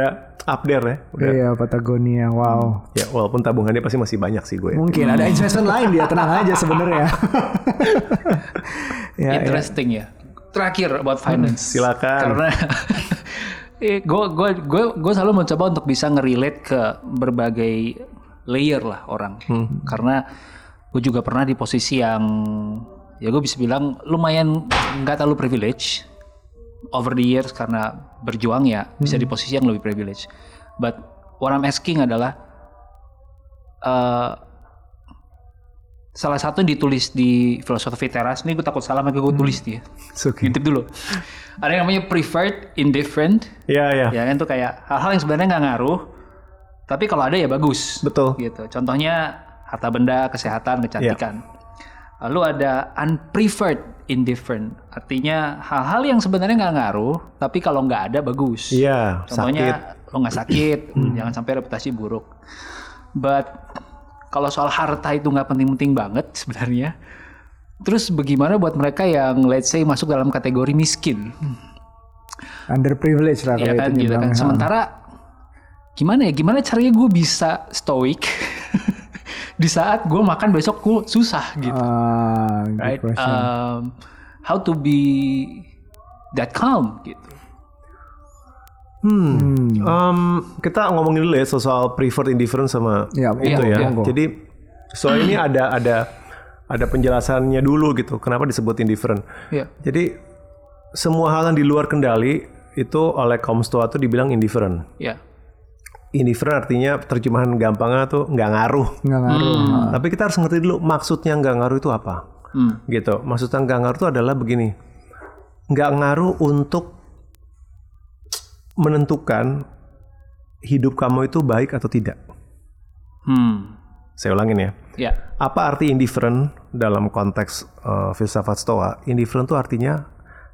up there ya. Udah. Iya Patagonia, wow. Ya walaupun tabungannya pasti masih banyak sih gue. Mungkin ada investment lain dia tenang aja sebenarnya. [laughs] ya, ya. Interesting ya. Terakhir about finance. Silakan. Karena [laughs] gue gue gue gue selalu mencoba untuk bisa ngerelate ke berbagai layer lah orang. Karena gue juga pernah di posisi yang ya gue bisa bilang lumayan nggak terlalu privilege over the years karena berjuang ya bisa di posisi yang lebih privilege. But what I'm asking adalah eh, salah satu yang ditulis di filosofi teras ini gue takut salah makanya gue tulis dia. It's okay. intip dulu. Ada yang namanya preferred indifferent. Iya ya. ya kan tuh kayak hal-hal yang sebenarnya nggak ngaruh tapi kalau ada ya bagus. Betul. gitu. Contohnya harta benda kesehatan kecantikan. Lalu ada unpreferred indifferent artinya hal-hal yang sebenarnya nggak ngaruh tapi kalau nggak ada bagus Iya. Sakit. Contohnya lo nggak sakit, [clears throat] jangan sampai reputasi buruk. But kalau soal harta itu nggak penting-penting banget sebenarnya. Terus bagaimana buat mereka yang let's say masuk dalam kategori miskin, Underprivileged lah ya kalau kan itu gitu kan. Sementara gimana ya? Gimana caranya gue bisa stoik di saat gue makan besok gue susah gitu, Ah, good right? question. Um, how to be that calm gitu. Hmm. Em, kita ngomongin dulu ya soal preferred indifferent sama Ya, itu ya. monggo. Jadi soal ini ada ada ada penjelasannya dulu gitu. Kenapa disebut indifferent? Ya. Jadi semua hal yang di luar kendali itu oleh kaum stoa tuh dibilang indifferent. Ya. Indifferent artinya terjemahan gampangnya tuh nggak ngaruh. Nggak ngaruh. Tapi kita harus ngerti dulu maksudnya nggak ngaruh itu apa. Hmm. Gitu. Maksudnya nggak ngaruh itu adalah begini. Nggak ngaruh untuk menentukan hidup kamu itu baik atau tidak. Hmm. Saya ulangin ya. Ya. Apa arti indifferent dalam konteks eh, filsafat Stoa? Indifferent itu artinya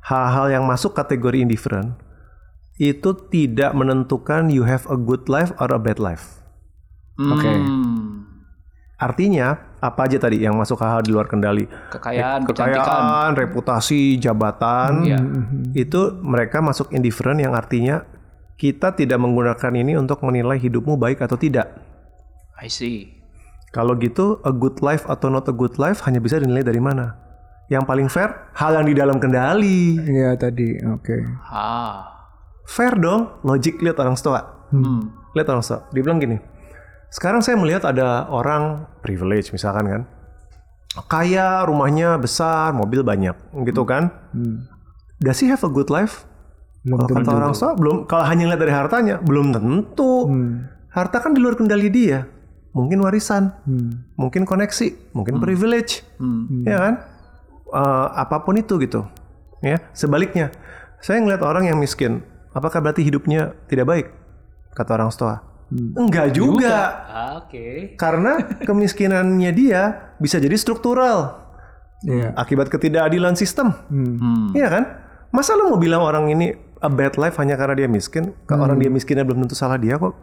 hal-hal yang masuk kategori indifferent itu tidak menentukan you have a good life or a bad life. Oke. Hmm. Artinya apa aja tadi yang masuk hal-hal di luar kendali? Kekayaan, kecantikan. Kekayaan, reputasi, jabatan, Iya. itu mereka masuk indifferent yang artinya kita tidak menggunakan ini untuk menilai hidupmu baik atau tidak. I see. Kalau gitu, a good life atau not a good life hanya bisa dinilai dari mana? Yang paling fair, hal yang di dalam kendali. Iya tadi, oke. Ah. Fair dong, logik lihat orang stoa. Hmm. Lihat orang stoa. Dia bilang gini, sekarang saya melihat ada orang privilege misalkan kan. Kaya, rumahnya besar, mobil banyak, gitu kan. Does he have a good life? Belum Kalau kata orang stoa, belum. Kalau hanya lihat dari hartanya, belum tentu. Harta kan di luar kendali dia. Mungkin warisan, mungkin koneksi, mungkin privilege, ya kan? Eh, apa pun itu gitu. Ya, sebaliknya, saya ngeliat orang yang miskin, apakah berarti hidupnya tidak baik? Kata orang stoa. Enggak juga. Ah, Oke. Karena [laughs] kemiskinannya dia bisa jadi struktural Iya. akibat ketidakadilan sistem. Hmm. Iya kan? Masa lo mau bilang orang ini a bad life hanya karena dia miskin? Kalau orang dia miskinnya belum tentu salah dia kok.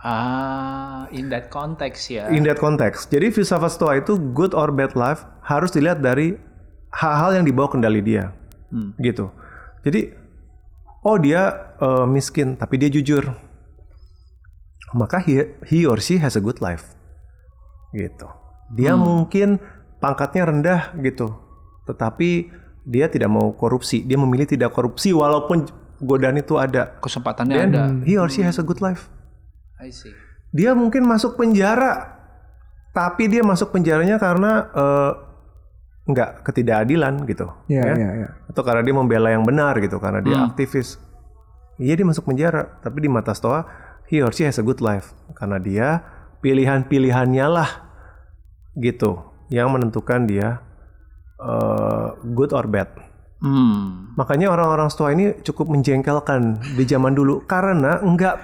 Ah, in that context ya. In that context. Jadi filsafat stoa itu good or bad life harus dilihat dari hal-hal yang dibawa kendali dia. Gitu. Jadi oh dia eh, miskin tapi dia jujur. Maka he, he or she has a good life. Gitu. Dia mungkin pangkatnya rendah gitu. Tetapi dia tidak mau korupsi. Dia memilih tidak korupsi walaupun godaan itu ada. Kesempatannya Dan ada. he or she has a good life. I see. Dia mungkin masuk penjara, tapi dia masuk penjaranya karena eh, nggak ketidakadilan gitu, Iya, ya. iya, iya. atau karena dia membela yang benar gitu, karena dia aktivis. Iya dia masuk penjara, tapi di mata Stoa he or she has a good life karena dia pilihan-pilihannya lah gitu yang menentukan dia eh, good or bad. Hmm. Makanya orang-orang Stoa ini cukup menjengkelkan di zaman dulu karena nggak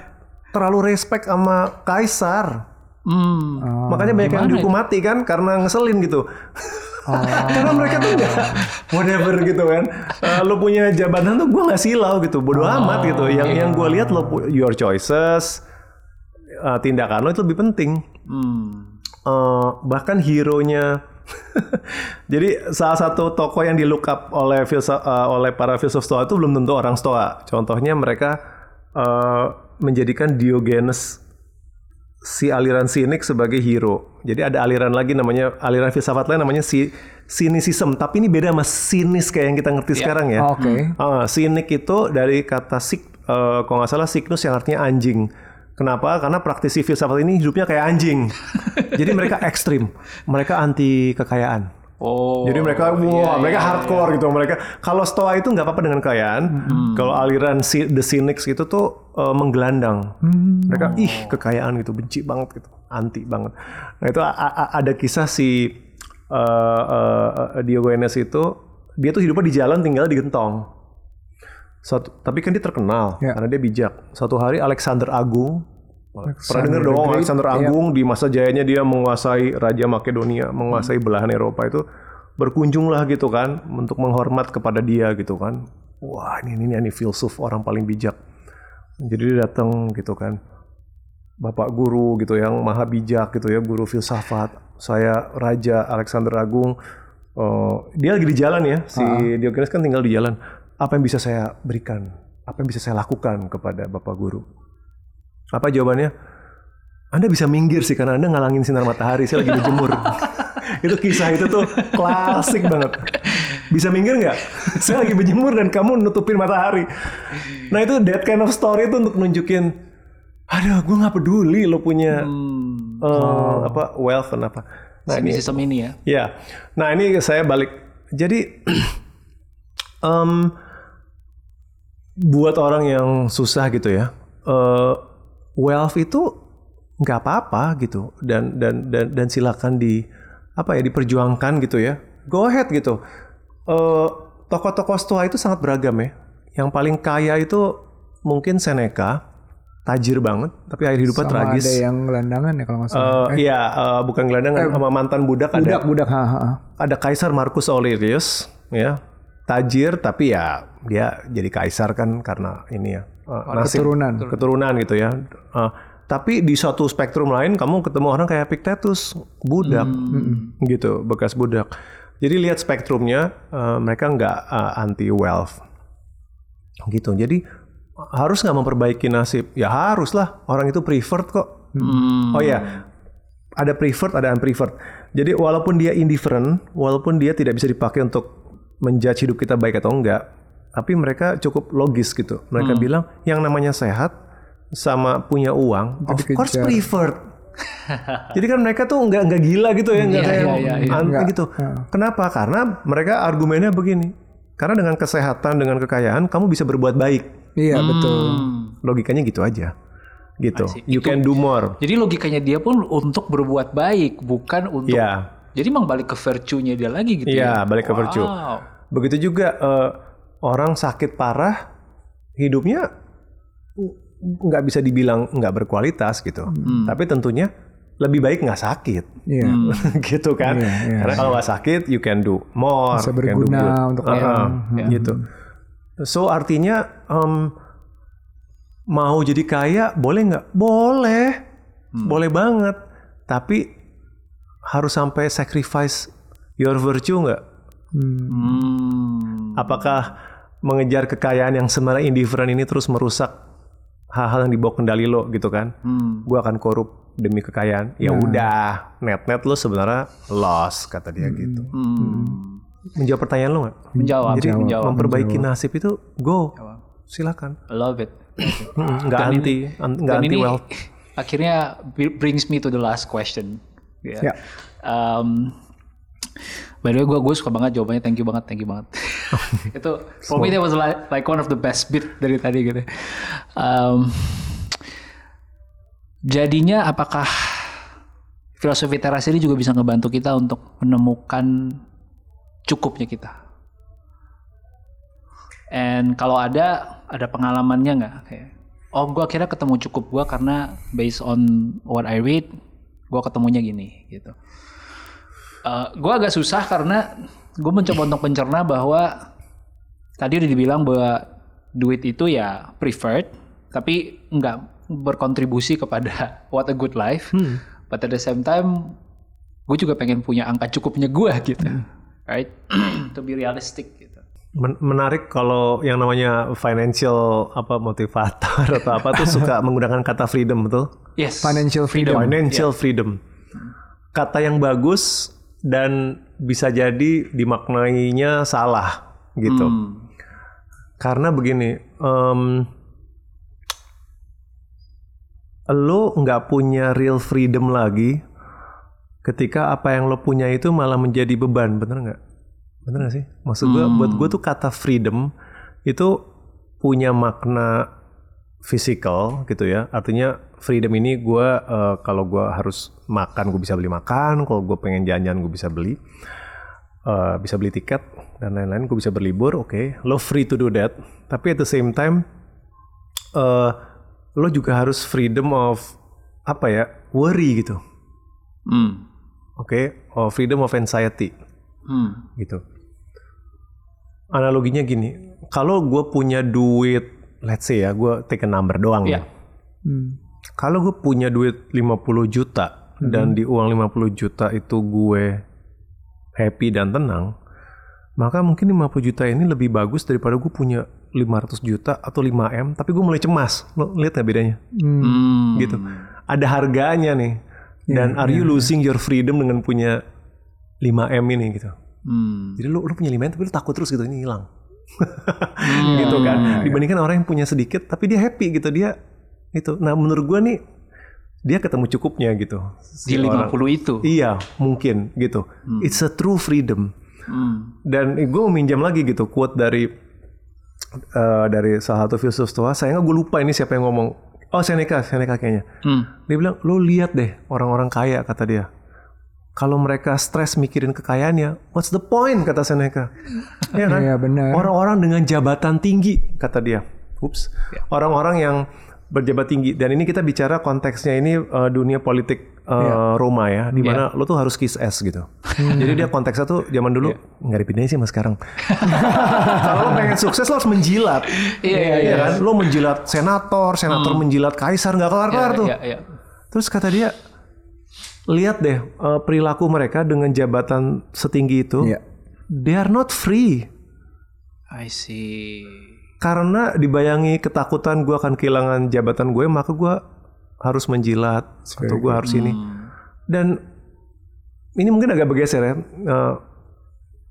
terlalu respect sama kaisar. Hmm. Makanya banyak yang dihukum mati kan karena ngeselin gitu. [laughs] karena mereka tuh udah whatever gitu kan. Eh, lo punya jabatan tuh gue nggak silau gitu, bodoh amat gitu. Yang yang gue lihat lo your choices, eh, tindakan lo itu lebih penting Hmm. Eh, bahkan hero-nya [laughs] jadi salah satu tokoh yang di look up oleh filsaf, eh, oleh para filsuf Stoa itu belum tentu orang Stoa. Contohnya mereka eh, menjadikan Diogenes si aliran sinik sebagai hero. Jadi ada aliran lagi namanya aliran filsafat lain namanya si cynicism, tapi ini beda sama sinis kayak yang kita ngerti sekarang ya. Oke. Ah, sinik itu dari kata sik, eh, kalau nggak salah signus yang artinya anjing. Kenapa? Karena praktisi filsafat ini hidupnya kayak anjing. [laughs] Jadi mereka ekstrim. Mereka anti kekayaan. Oh. Jadi mereka, wah, mereka hardcore gitu. Mereka kalau Stoa itu nggak apa-apa dengan kekayaan. Kalau aliran si, The Cynics itu tuh eh, menggelandang. Mereka ih kekayaan gitu, benci banget gitu, anti banget. Nah itu a- a- ada kisah si eh, eh, Diogenes itu, dia tuh hidupnya di jalan tinggal di gentong. Suatu, tapi kan dia terkenal Ya. karena dia bijak. Suatu hari Alexander Agung, pernah Alexander dengar the dong Alexander iya. Agung di masa jayanya dia menguasai Raja Makedonia, menguasai belahan Eropa itu berkunjunglah gitu kan untuk menghormat kepada dia gitu kan. Wah ini ini ini filsuf orang paling bijak. Jadi dia datang gitu kan. Bapak guru gitu yang maha bijak gitu ya, guru filsafat. Saya Raja Alexander Agung. eh, dia lagi di jalan ya, si Diogenes kan tinggal di jalan. Apa yang bisa saya berikan? Apa yang bisa saya lakukan kepada Bapak guru? Apa jawabannya? Anda bisa minggir sih karena Anda ngalangin sinar matahari. Saya lagi berjemur. [laughs] itu kisah itu tuh klasik banget. Bisa minggir nggak? [laughs] Saya lagi berjemur dan kamu nutupin matahari. Nah itu that kind of story itu untuk nunjukin, aduh gue nggak peduli lo punya eh, apa wealth dan apa. Nah ini Cynicism ini ya. Ya, nah ini saya balik. Jadi [clears throat] em, buat orang yang susah gitu ya, eh, wealth itu nggak apa-apa gitu, dan dan dan dan silakan di apa ya diperjuangkan gitu ya. Go ahead gitu. Eh, Tokoh-tokoh Stoa itu sangat beragam ya. Yang paling kaya itu mungkin Seneca, tajir banget, tapi akhir hidupnya Sama tragis. ada yang gelandangan ya kalau nggak salah. Eh, Iya, eh, bukan gelandangan sama mantan budak ada Budak-budak, ha, ha, ha. ada Kaisar Marcus Aurelius ya tajir tapi ya dia jadi kaisar kan karena ini ya eh, nasib keturunan. keturunan gitu ya. Eh, tapi di suatu spektrum lain kamu ketemu orang kayak Epictetus budak gitu bekas budak. Jadi lihat spektrumnya eh, mereka nggak eh, anti wealth gitu. Jadi harus nggak memperbaiki nasib? Ya harus lah. Orang itu preferred kok. Hmm. Oh ya, ada preferred, ada unpreferred. Jadi walaupun dia indifferent, walaupun dia tidak bisa dipakai untuk menjudge hidup kita baik atau enggak, tapi mereka cukup logis gitu. Mereka bilang yang namanya sehat sama punya uang, of course preferred. [laughs] Jadi kan mereka tuh nggak nggak gila gitu ya, nggak Iya, kayak iya, iya, iya. anti gitu. Kenapa? Karena mereka argumennya begini. Karena dengan kesehatan, dengan kekayaan, kamu bisa berbuat baik. Iya betul. Hmm. Logikanya gitu aja. Gitu. You Itu- can do more. Jadi logikanya dia pun untuk berbuat baik, bukan untuk. Iya. Jadi emang balik ke virtue-nya dia lagi gitu Iya, ya. balik ke virtue. Wow. Begitu juga eh, orang sakit parah, hidupnya nggak bisa dibilang nggak berkualitas gitu. Hmm. Tapi tentunya lebih baik nggak sakit, Iya. [laughs] gitu kan? Iya, iya. Karena kalau nggak sakit, you can do more, Bisa you can do berguna good. untuk Uh-uh, orang. gitu. So artinya em, mau jadi kaya boleh nggak? Boleh, Hmm. boleh banget. Tapi harus sampai sacrifice your virtue nggak? Hmm. Apakah mengejar kekayaan yang sebenarnya indifferent ini terus merusak hal-hal yang dibawa kendali lo gitu kan? Hmm. Gua akan korup demi kekayaan. Ya udah, net-net lo sebenarnya loss kata dia gitu. Hmm. Menjawab pertanyaan lo nggak? Menjawab, Jadi menjawab. memperbaiki nasib itu go, silakan. I love it. [clears throat] Mm, Nggak anti, an- nggak anti wealth. [laughs] akhirnya brings me to the last question. Ya. Ya. Um, by the way, gue gue suka banget jawabannya. Thank you banget, thank you banget. [laughs] itu for me that was like, like one of the best bit dari tadi gitu. Um, jadinya apakah filosofi teras ini juga bisa ngebantu kita untuk menemukan cukupnya kita? And kalau ada, ada pengalamannya nggak? Kayak, oh gue akhirnya ketemu cukup gue karena based on what I read, gue ketemunya gini gitu. Gue agak susah karena gue mencoba untuk mencerna bahwa tadi udah dibilang bahwa duit itu ya preferred, tapi nggak berkontribusi kepada [laughs] what a good life. But at the same time, gue juga pengen punya angka cukupnya gue [laughs] gitu, right? [clears throat] to be realistic gitu. Men- menarik kalau yang namanya financial apa motivator atau apa tuh suka [laughs] menggunakan kata freedom betul? Yes. Financial freedom. Financial freedom. Kata yang bagus dan bisa jadi dimaknainya salah gitu. Hmm. Karena begini, em, lo nggak punya real freedom lagi ketika apa yang lo punya itu malah menjadi beban, bener nggak? Bener nggak sih? Maksud gue, buat gue tuh kata freedom itu punya makna physical gitu ya. Artinya freedom ini gue eh, kalau gue harus makan gue bisa beli makan, kalau gue pengen jalan-jalan gue bisa beli, Eh, bisa beli tiket dan lain-lain, gue bisa berlibur, oke, lo free to do that. Tapi at the same time, eh, lo juga harus freedom of apa ya, worry gitu, Hmm. oke, or freedom of anxiety Hmm. gitu. Analoginya gini, kalau gue punya duit, let's say ya, gue take a number doang Iya. ya. Kalau gue punya duit 50 juta dan di uang 50 juta itu gue happy dan tenang, maka mungkin 50 juta ini lebih bagus daripada gue punya 500 juta atau 5M, tapi gue mulai cemas. Lo lihat nggak bedanya? Hmm. Gitu. Ada harganya nih. Dan are you losing your freedom dengan punya 5M ini gitu. Hmm. Jadi lu, lu punya 5M tapi lu takut terus gitu ini hilang. [laughs] gitu kan. Dibandingkan orang yang punya sedikit tapi dia happy gitu dia itu. Nah, menurut gua nih dia ketemu cukupnya gitu. Si Di orang. 50 itu. Iya, mungkin gitu. It's a true freedom. Hmm. Dan gue minjam lagi gitu quote dari eh, dari salah satu filsuf stoa. Sayangnya gue lupa ini siapa yang ngomong. Oh Seneca, Seneca kayaknya. Hmm. Dia bilang, lo lihat deh orang-orang kaya kata dia. Kalau mereka stres mikirin kekayaannya, what's the point kata Seneca? Iya kan? Iya, benar. Orang-orang dengan jabatan tinggi kata dia. Ups. Orang-orang yang berjabat tinggi dan ini kita bicara konteksnya ini eh, dunia politik eh, Roma ya, di mana lo tuh harus kiss ass gitu. Jadi dia konteksnya tuh zaman dulu nggak dipindahin sih mas sekarang. [laughs] Kalau lo pengen sukses lo harus menjilat. Iya, iya, Iya kan? Lo menjilat senator, senator menjilat kaisar nggak kelar-kelar tuh. Iya, iya. Terus kata dia, lihat deh eh, perilaku mereka dengan jabatan setinggi itu, Iya. they are not free. I see. Karena dibayangi ketakutan gue akan kehilangan jabatan gue, maka gue harus menjilat atau gue harus ini. Dan ini mungkin agak bergeser ya. Eh,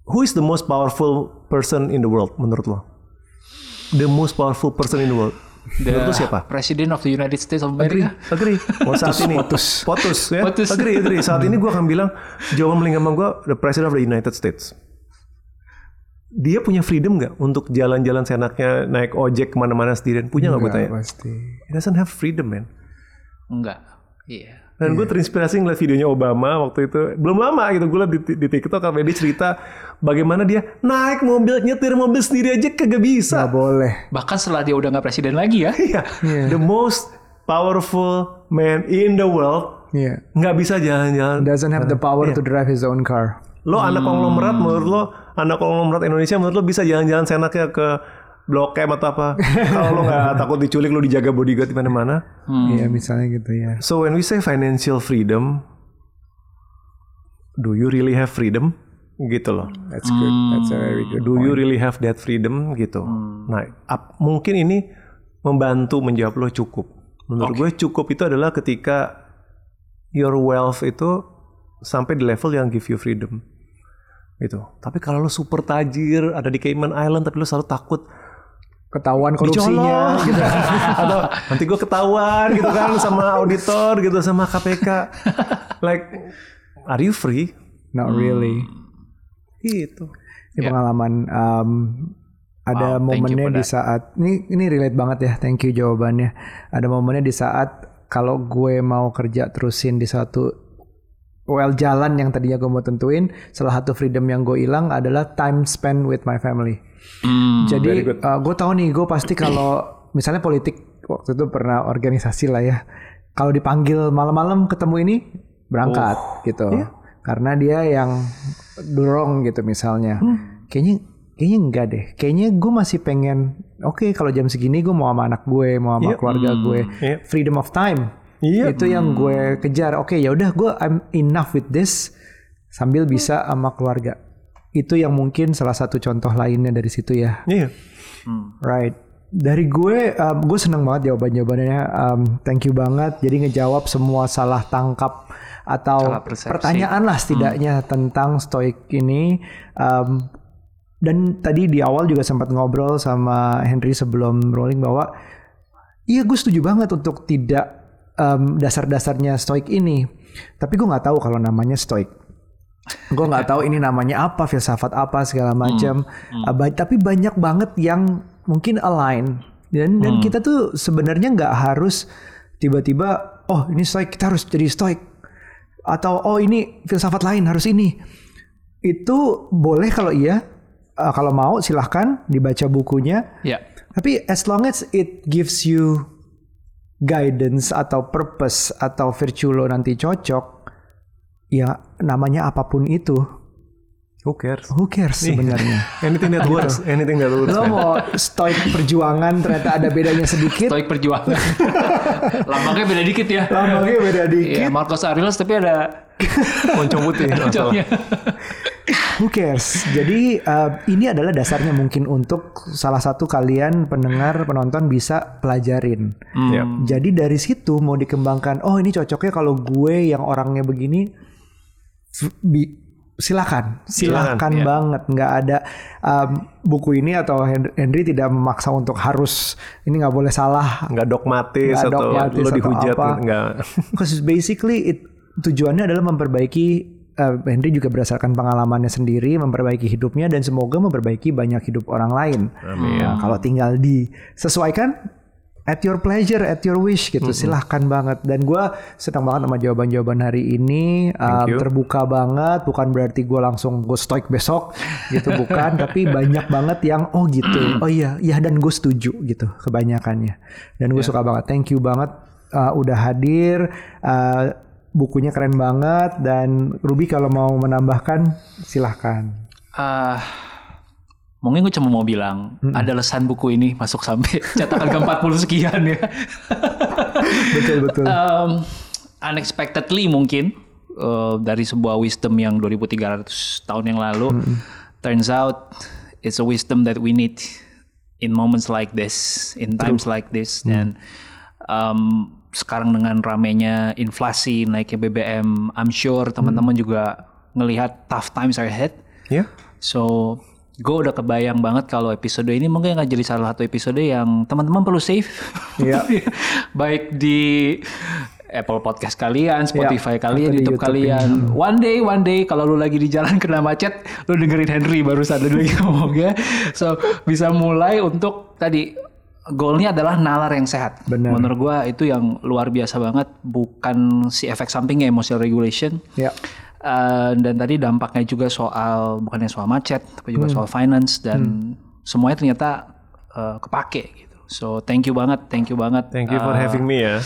who is the most powerful person in the world menurut lo? The most powerful person in the world. Menurut lo siapa? President of the United States of Agree, America. agree. Oh, saat ini potus, potus ya. Potus. Agree, agree. Saat ini gue akan bilang jawaban paling gampang gue the president of the United States. Dia punya freedom nggak untuk jalan-jalan senaknya naik ojek ke mana-mana sendirian? Punya nggak gue Enggak, tanya? pasti. He doesn't have freedom man. Enggak. Iya. Dan gue terinspirasi ngeliat videonya Obama waktu itu belum lama gitu gue liat di, di TikTok karena dia cerita bagaimana dia naik mobil nyetir mobil sendiri aja kagak bisa. Nggak boleh. Bahkan setelah dia udah nggak presiden lagi ya. Iya, the most powerful man in the world Iya. nggak bisa jalan-jalan Doesn't have the power to drive his own car. Lo anak konglomerat menurut lo anak konglomerat Indonesia menurut lo bisa jalan-jalan senaknya ke Blok M atau apa? [laughs] Kalau lo nggak takut diculik lo dijaga bodyguard di mana-mana. Iya, misalnya gitu ya. So when we say financial freedom, do you really have freedom? Gitu loh. That's good. That's a very good. Do you really have that freedom? Gitu. Nah, ap- mungkin ini membantu menjawab lo cukup. Menurut gue cukup itu adalah ketika your wealth itu sampai di level yang give you freedom. Gitu. Tapi kalau lo super tajir, ada di Cayman Island, tapi lo selalu takut Ketahuan korupsinya. gitu. [laughs] atau nanti gue ketahuan gitu kan sama auditor gitu sama KPK like are you free Not really. gitu Ini pengalaman um, ada Wow, momennya di saat ini ini relate banget ya. Thank you jawabannya. Ada momennya di saat kalau gue mau kerja terusin di satu well jalan yang tadinya gue mau tentuin, salah satu freedom yang gue hilang adalah time spent with my family. Hmm. Jadi uh, gue tahu nih gue pasti kalau misalnya politik waktu itu pernah organisasi lah ya. Kalau dipanggil malam-malam ketemu ini berangkat gitu. Karena dia yang dorong gitu misalnya. Kayaknya kayaknya enggak deh. Kayaknya gue masih pengen oke kalau jam segini gue mau sama anak gue, mau sama Iya. keluarga gue. Iya. Freedom of time. Iya. Itu yang gue kejar. Oke, ya udah gue I'm enough with this sambil bisa sama keluarga. Itu yang mungkin salah satu contoh lainnya dari situ ya. Iya. Right. Dari gue, um, gue seneng banget jawaban-jawabannya. Um, thank you banget. Jadi ngejawab semua salah tangkap atau Salah pertanyaan lah setidaknya tentang stoik ini. Um, dan tadi di awal juga sempat ngobrol sama Henry sebelum rolling bahwa iya gue setuju banget untuk tidak um, dasar-dasarnya stoik ini. Tapi gue nggak tahu kalau namanya stoik. Gue nggak tahu ini namanya apa, filsafat apa segala macam. Uh, ba- tapi banyak banget yang mungkin align. Dan dan kita tuh sebenarnya nggak harus tiba-tiba oh ini stoik kita harus jadi stoik atau oh ini filsafat lain harus ini. Itu boleh kalau iya. Uh, kalau mau silahkan dibaca bukunya. Ya. Tapi as long as it gives you guidance atau purpose atau virtue lo nanti cocok, ya namanya apa pun itu, Who cares? who cares sebenarnya? [laughs] Anything that works, anything that works. lo man. mau stoik perjuangan ternyata ada bedanya sedikit, Stoik perjuangan. [laughs] Lambangnya beda dikit ya. lambangnya beda Iya, dikit, Marcos Aurelius tapi ada Moncong putih. [laughs] who cares? Jadi uh, ini adalah dasarnya mungkin untuk salah satu kalian pendengar penonton bisa pelajarin. Iya. Jadi dari situ mau dikembangkan, oh ini cocoknya kalau gue yang orangnya begini, bi- silakan, silakan Silakan, iya. banget. Nggak ada um, buku ini atau Hen- Henry tidak memaksa untuk harus ini nggak boleh salah. Nggak dogmatis Nggak atau dogmatis lo atau dihujat. apa. Nggak. Because basically it, tujuannya adalah memperbaiki uh, Henry juga berdasarkan pengalamannya sendiri, memperbaiki hidupnya dan semoga memperbaiki banyak hidup orang lain. Nah, kalau tinggal disesuaikan at your pleasure, at your wish gitu, silahkan banget. Dan gue senang banget sama jawaban-jawaban hari ini, um, terbuka banget. Bukan berarti gue langsung gue stoik besok gitu, bukan. [laughs] tapi banyak banget yang oh gitu, oh iya, iya dan gue setuju gitu kebanyakannya. Dan gue suka banget. Thank you banget uh, udah hadir. Uh, bukunya keren banget dan Ruby kalau mau menambahkan silahkan. Ah, mungkin gue cuma mau bilang ada lesan buku ini masuk sampai [laughs] cetakan ke 40 sekian ya. [laughs] Betul betul. Um, unexpectedly mungkin uh, dari sebuah wisdom yang 2300 tahun yang lalu turns out it's a wisdom that we need in moments like this in times like this dan um, sekarang dengan ramenya inflasi naiknya BBM I'm sure teman-teman juga ngelihat tough times are ahead Ya. So, gue udah kebayang banget kalau episode ini mungkin akan jadi salah satu episode yang teman-teman perlu save. Iya. [laughs] Baik di Apple Podcast kalian, Spotify Iya, kalian, atau di YouTube, YouTube kalian. One day, one day kalau lu lagi di jalan [laughs] kena macet, lu dengerin Henry barusan tadi lagi [laughs] ngomongnya. So, bisa mulai untuk tadi goalnya adalah nalar yang sehat. Benar. Menurut gua itu yang luar biasa banget, bukan si efek sampingnya emotional regulation. Ya. Uh, dan tadi dampaknya juga soal bukannya soal macet, tapi juga Hmm. soal finance dan semuanya ternyata uh, kepake gitu. So thank you banget, thank you banget. Thank you for Uh, having me ya.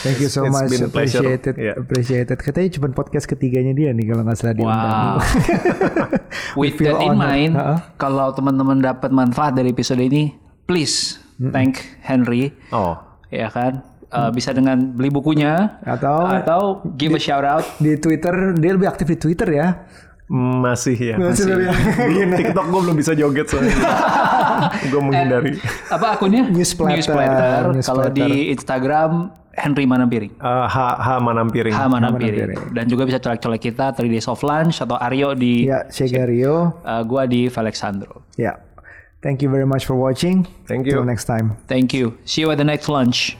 Thank you so It's much. been. Appreciated. Yeah. Appreciated. Katanya cuma podcast ketiganya dia nih kalau nggak salah diundang. Wow. [laughs] With feel that in mind, Ha-ha. kalau teman-teman dapat manfaat dari episode ini, please thank Henry, Oh. ya kan? Uh, Bisa dengan beli bukunya Atau atau give a shout out. di Twitter dia lebih aktif di Twitter ya. Masih ya. Masih lebih Dulu TikTok gue belum bisa joget soalnya. [laughs] gue menghindari. Apa akunnya? Newsplatter. Newsplatter. Kalau di Instagram Henry Manampiring. Eh, H H Manampiring. Ha Manampiring. Dan juga bisa colek-colek kita 3 Days of Lunch atau Aryo di Ya, Shegario. uh, gua di Alexandro. Ya. Thank you very much for watching. Thank you. Till next time. Thank you. See you at the next lunch.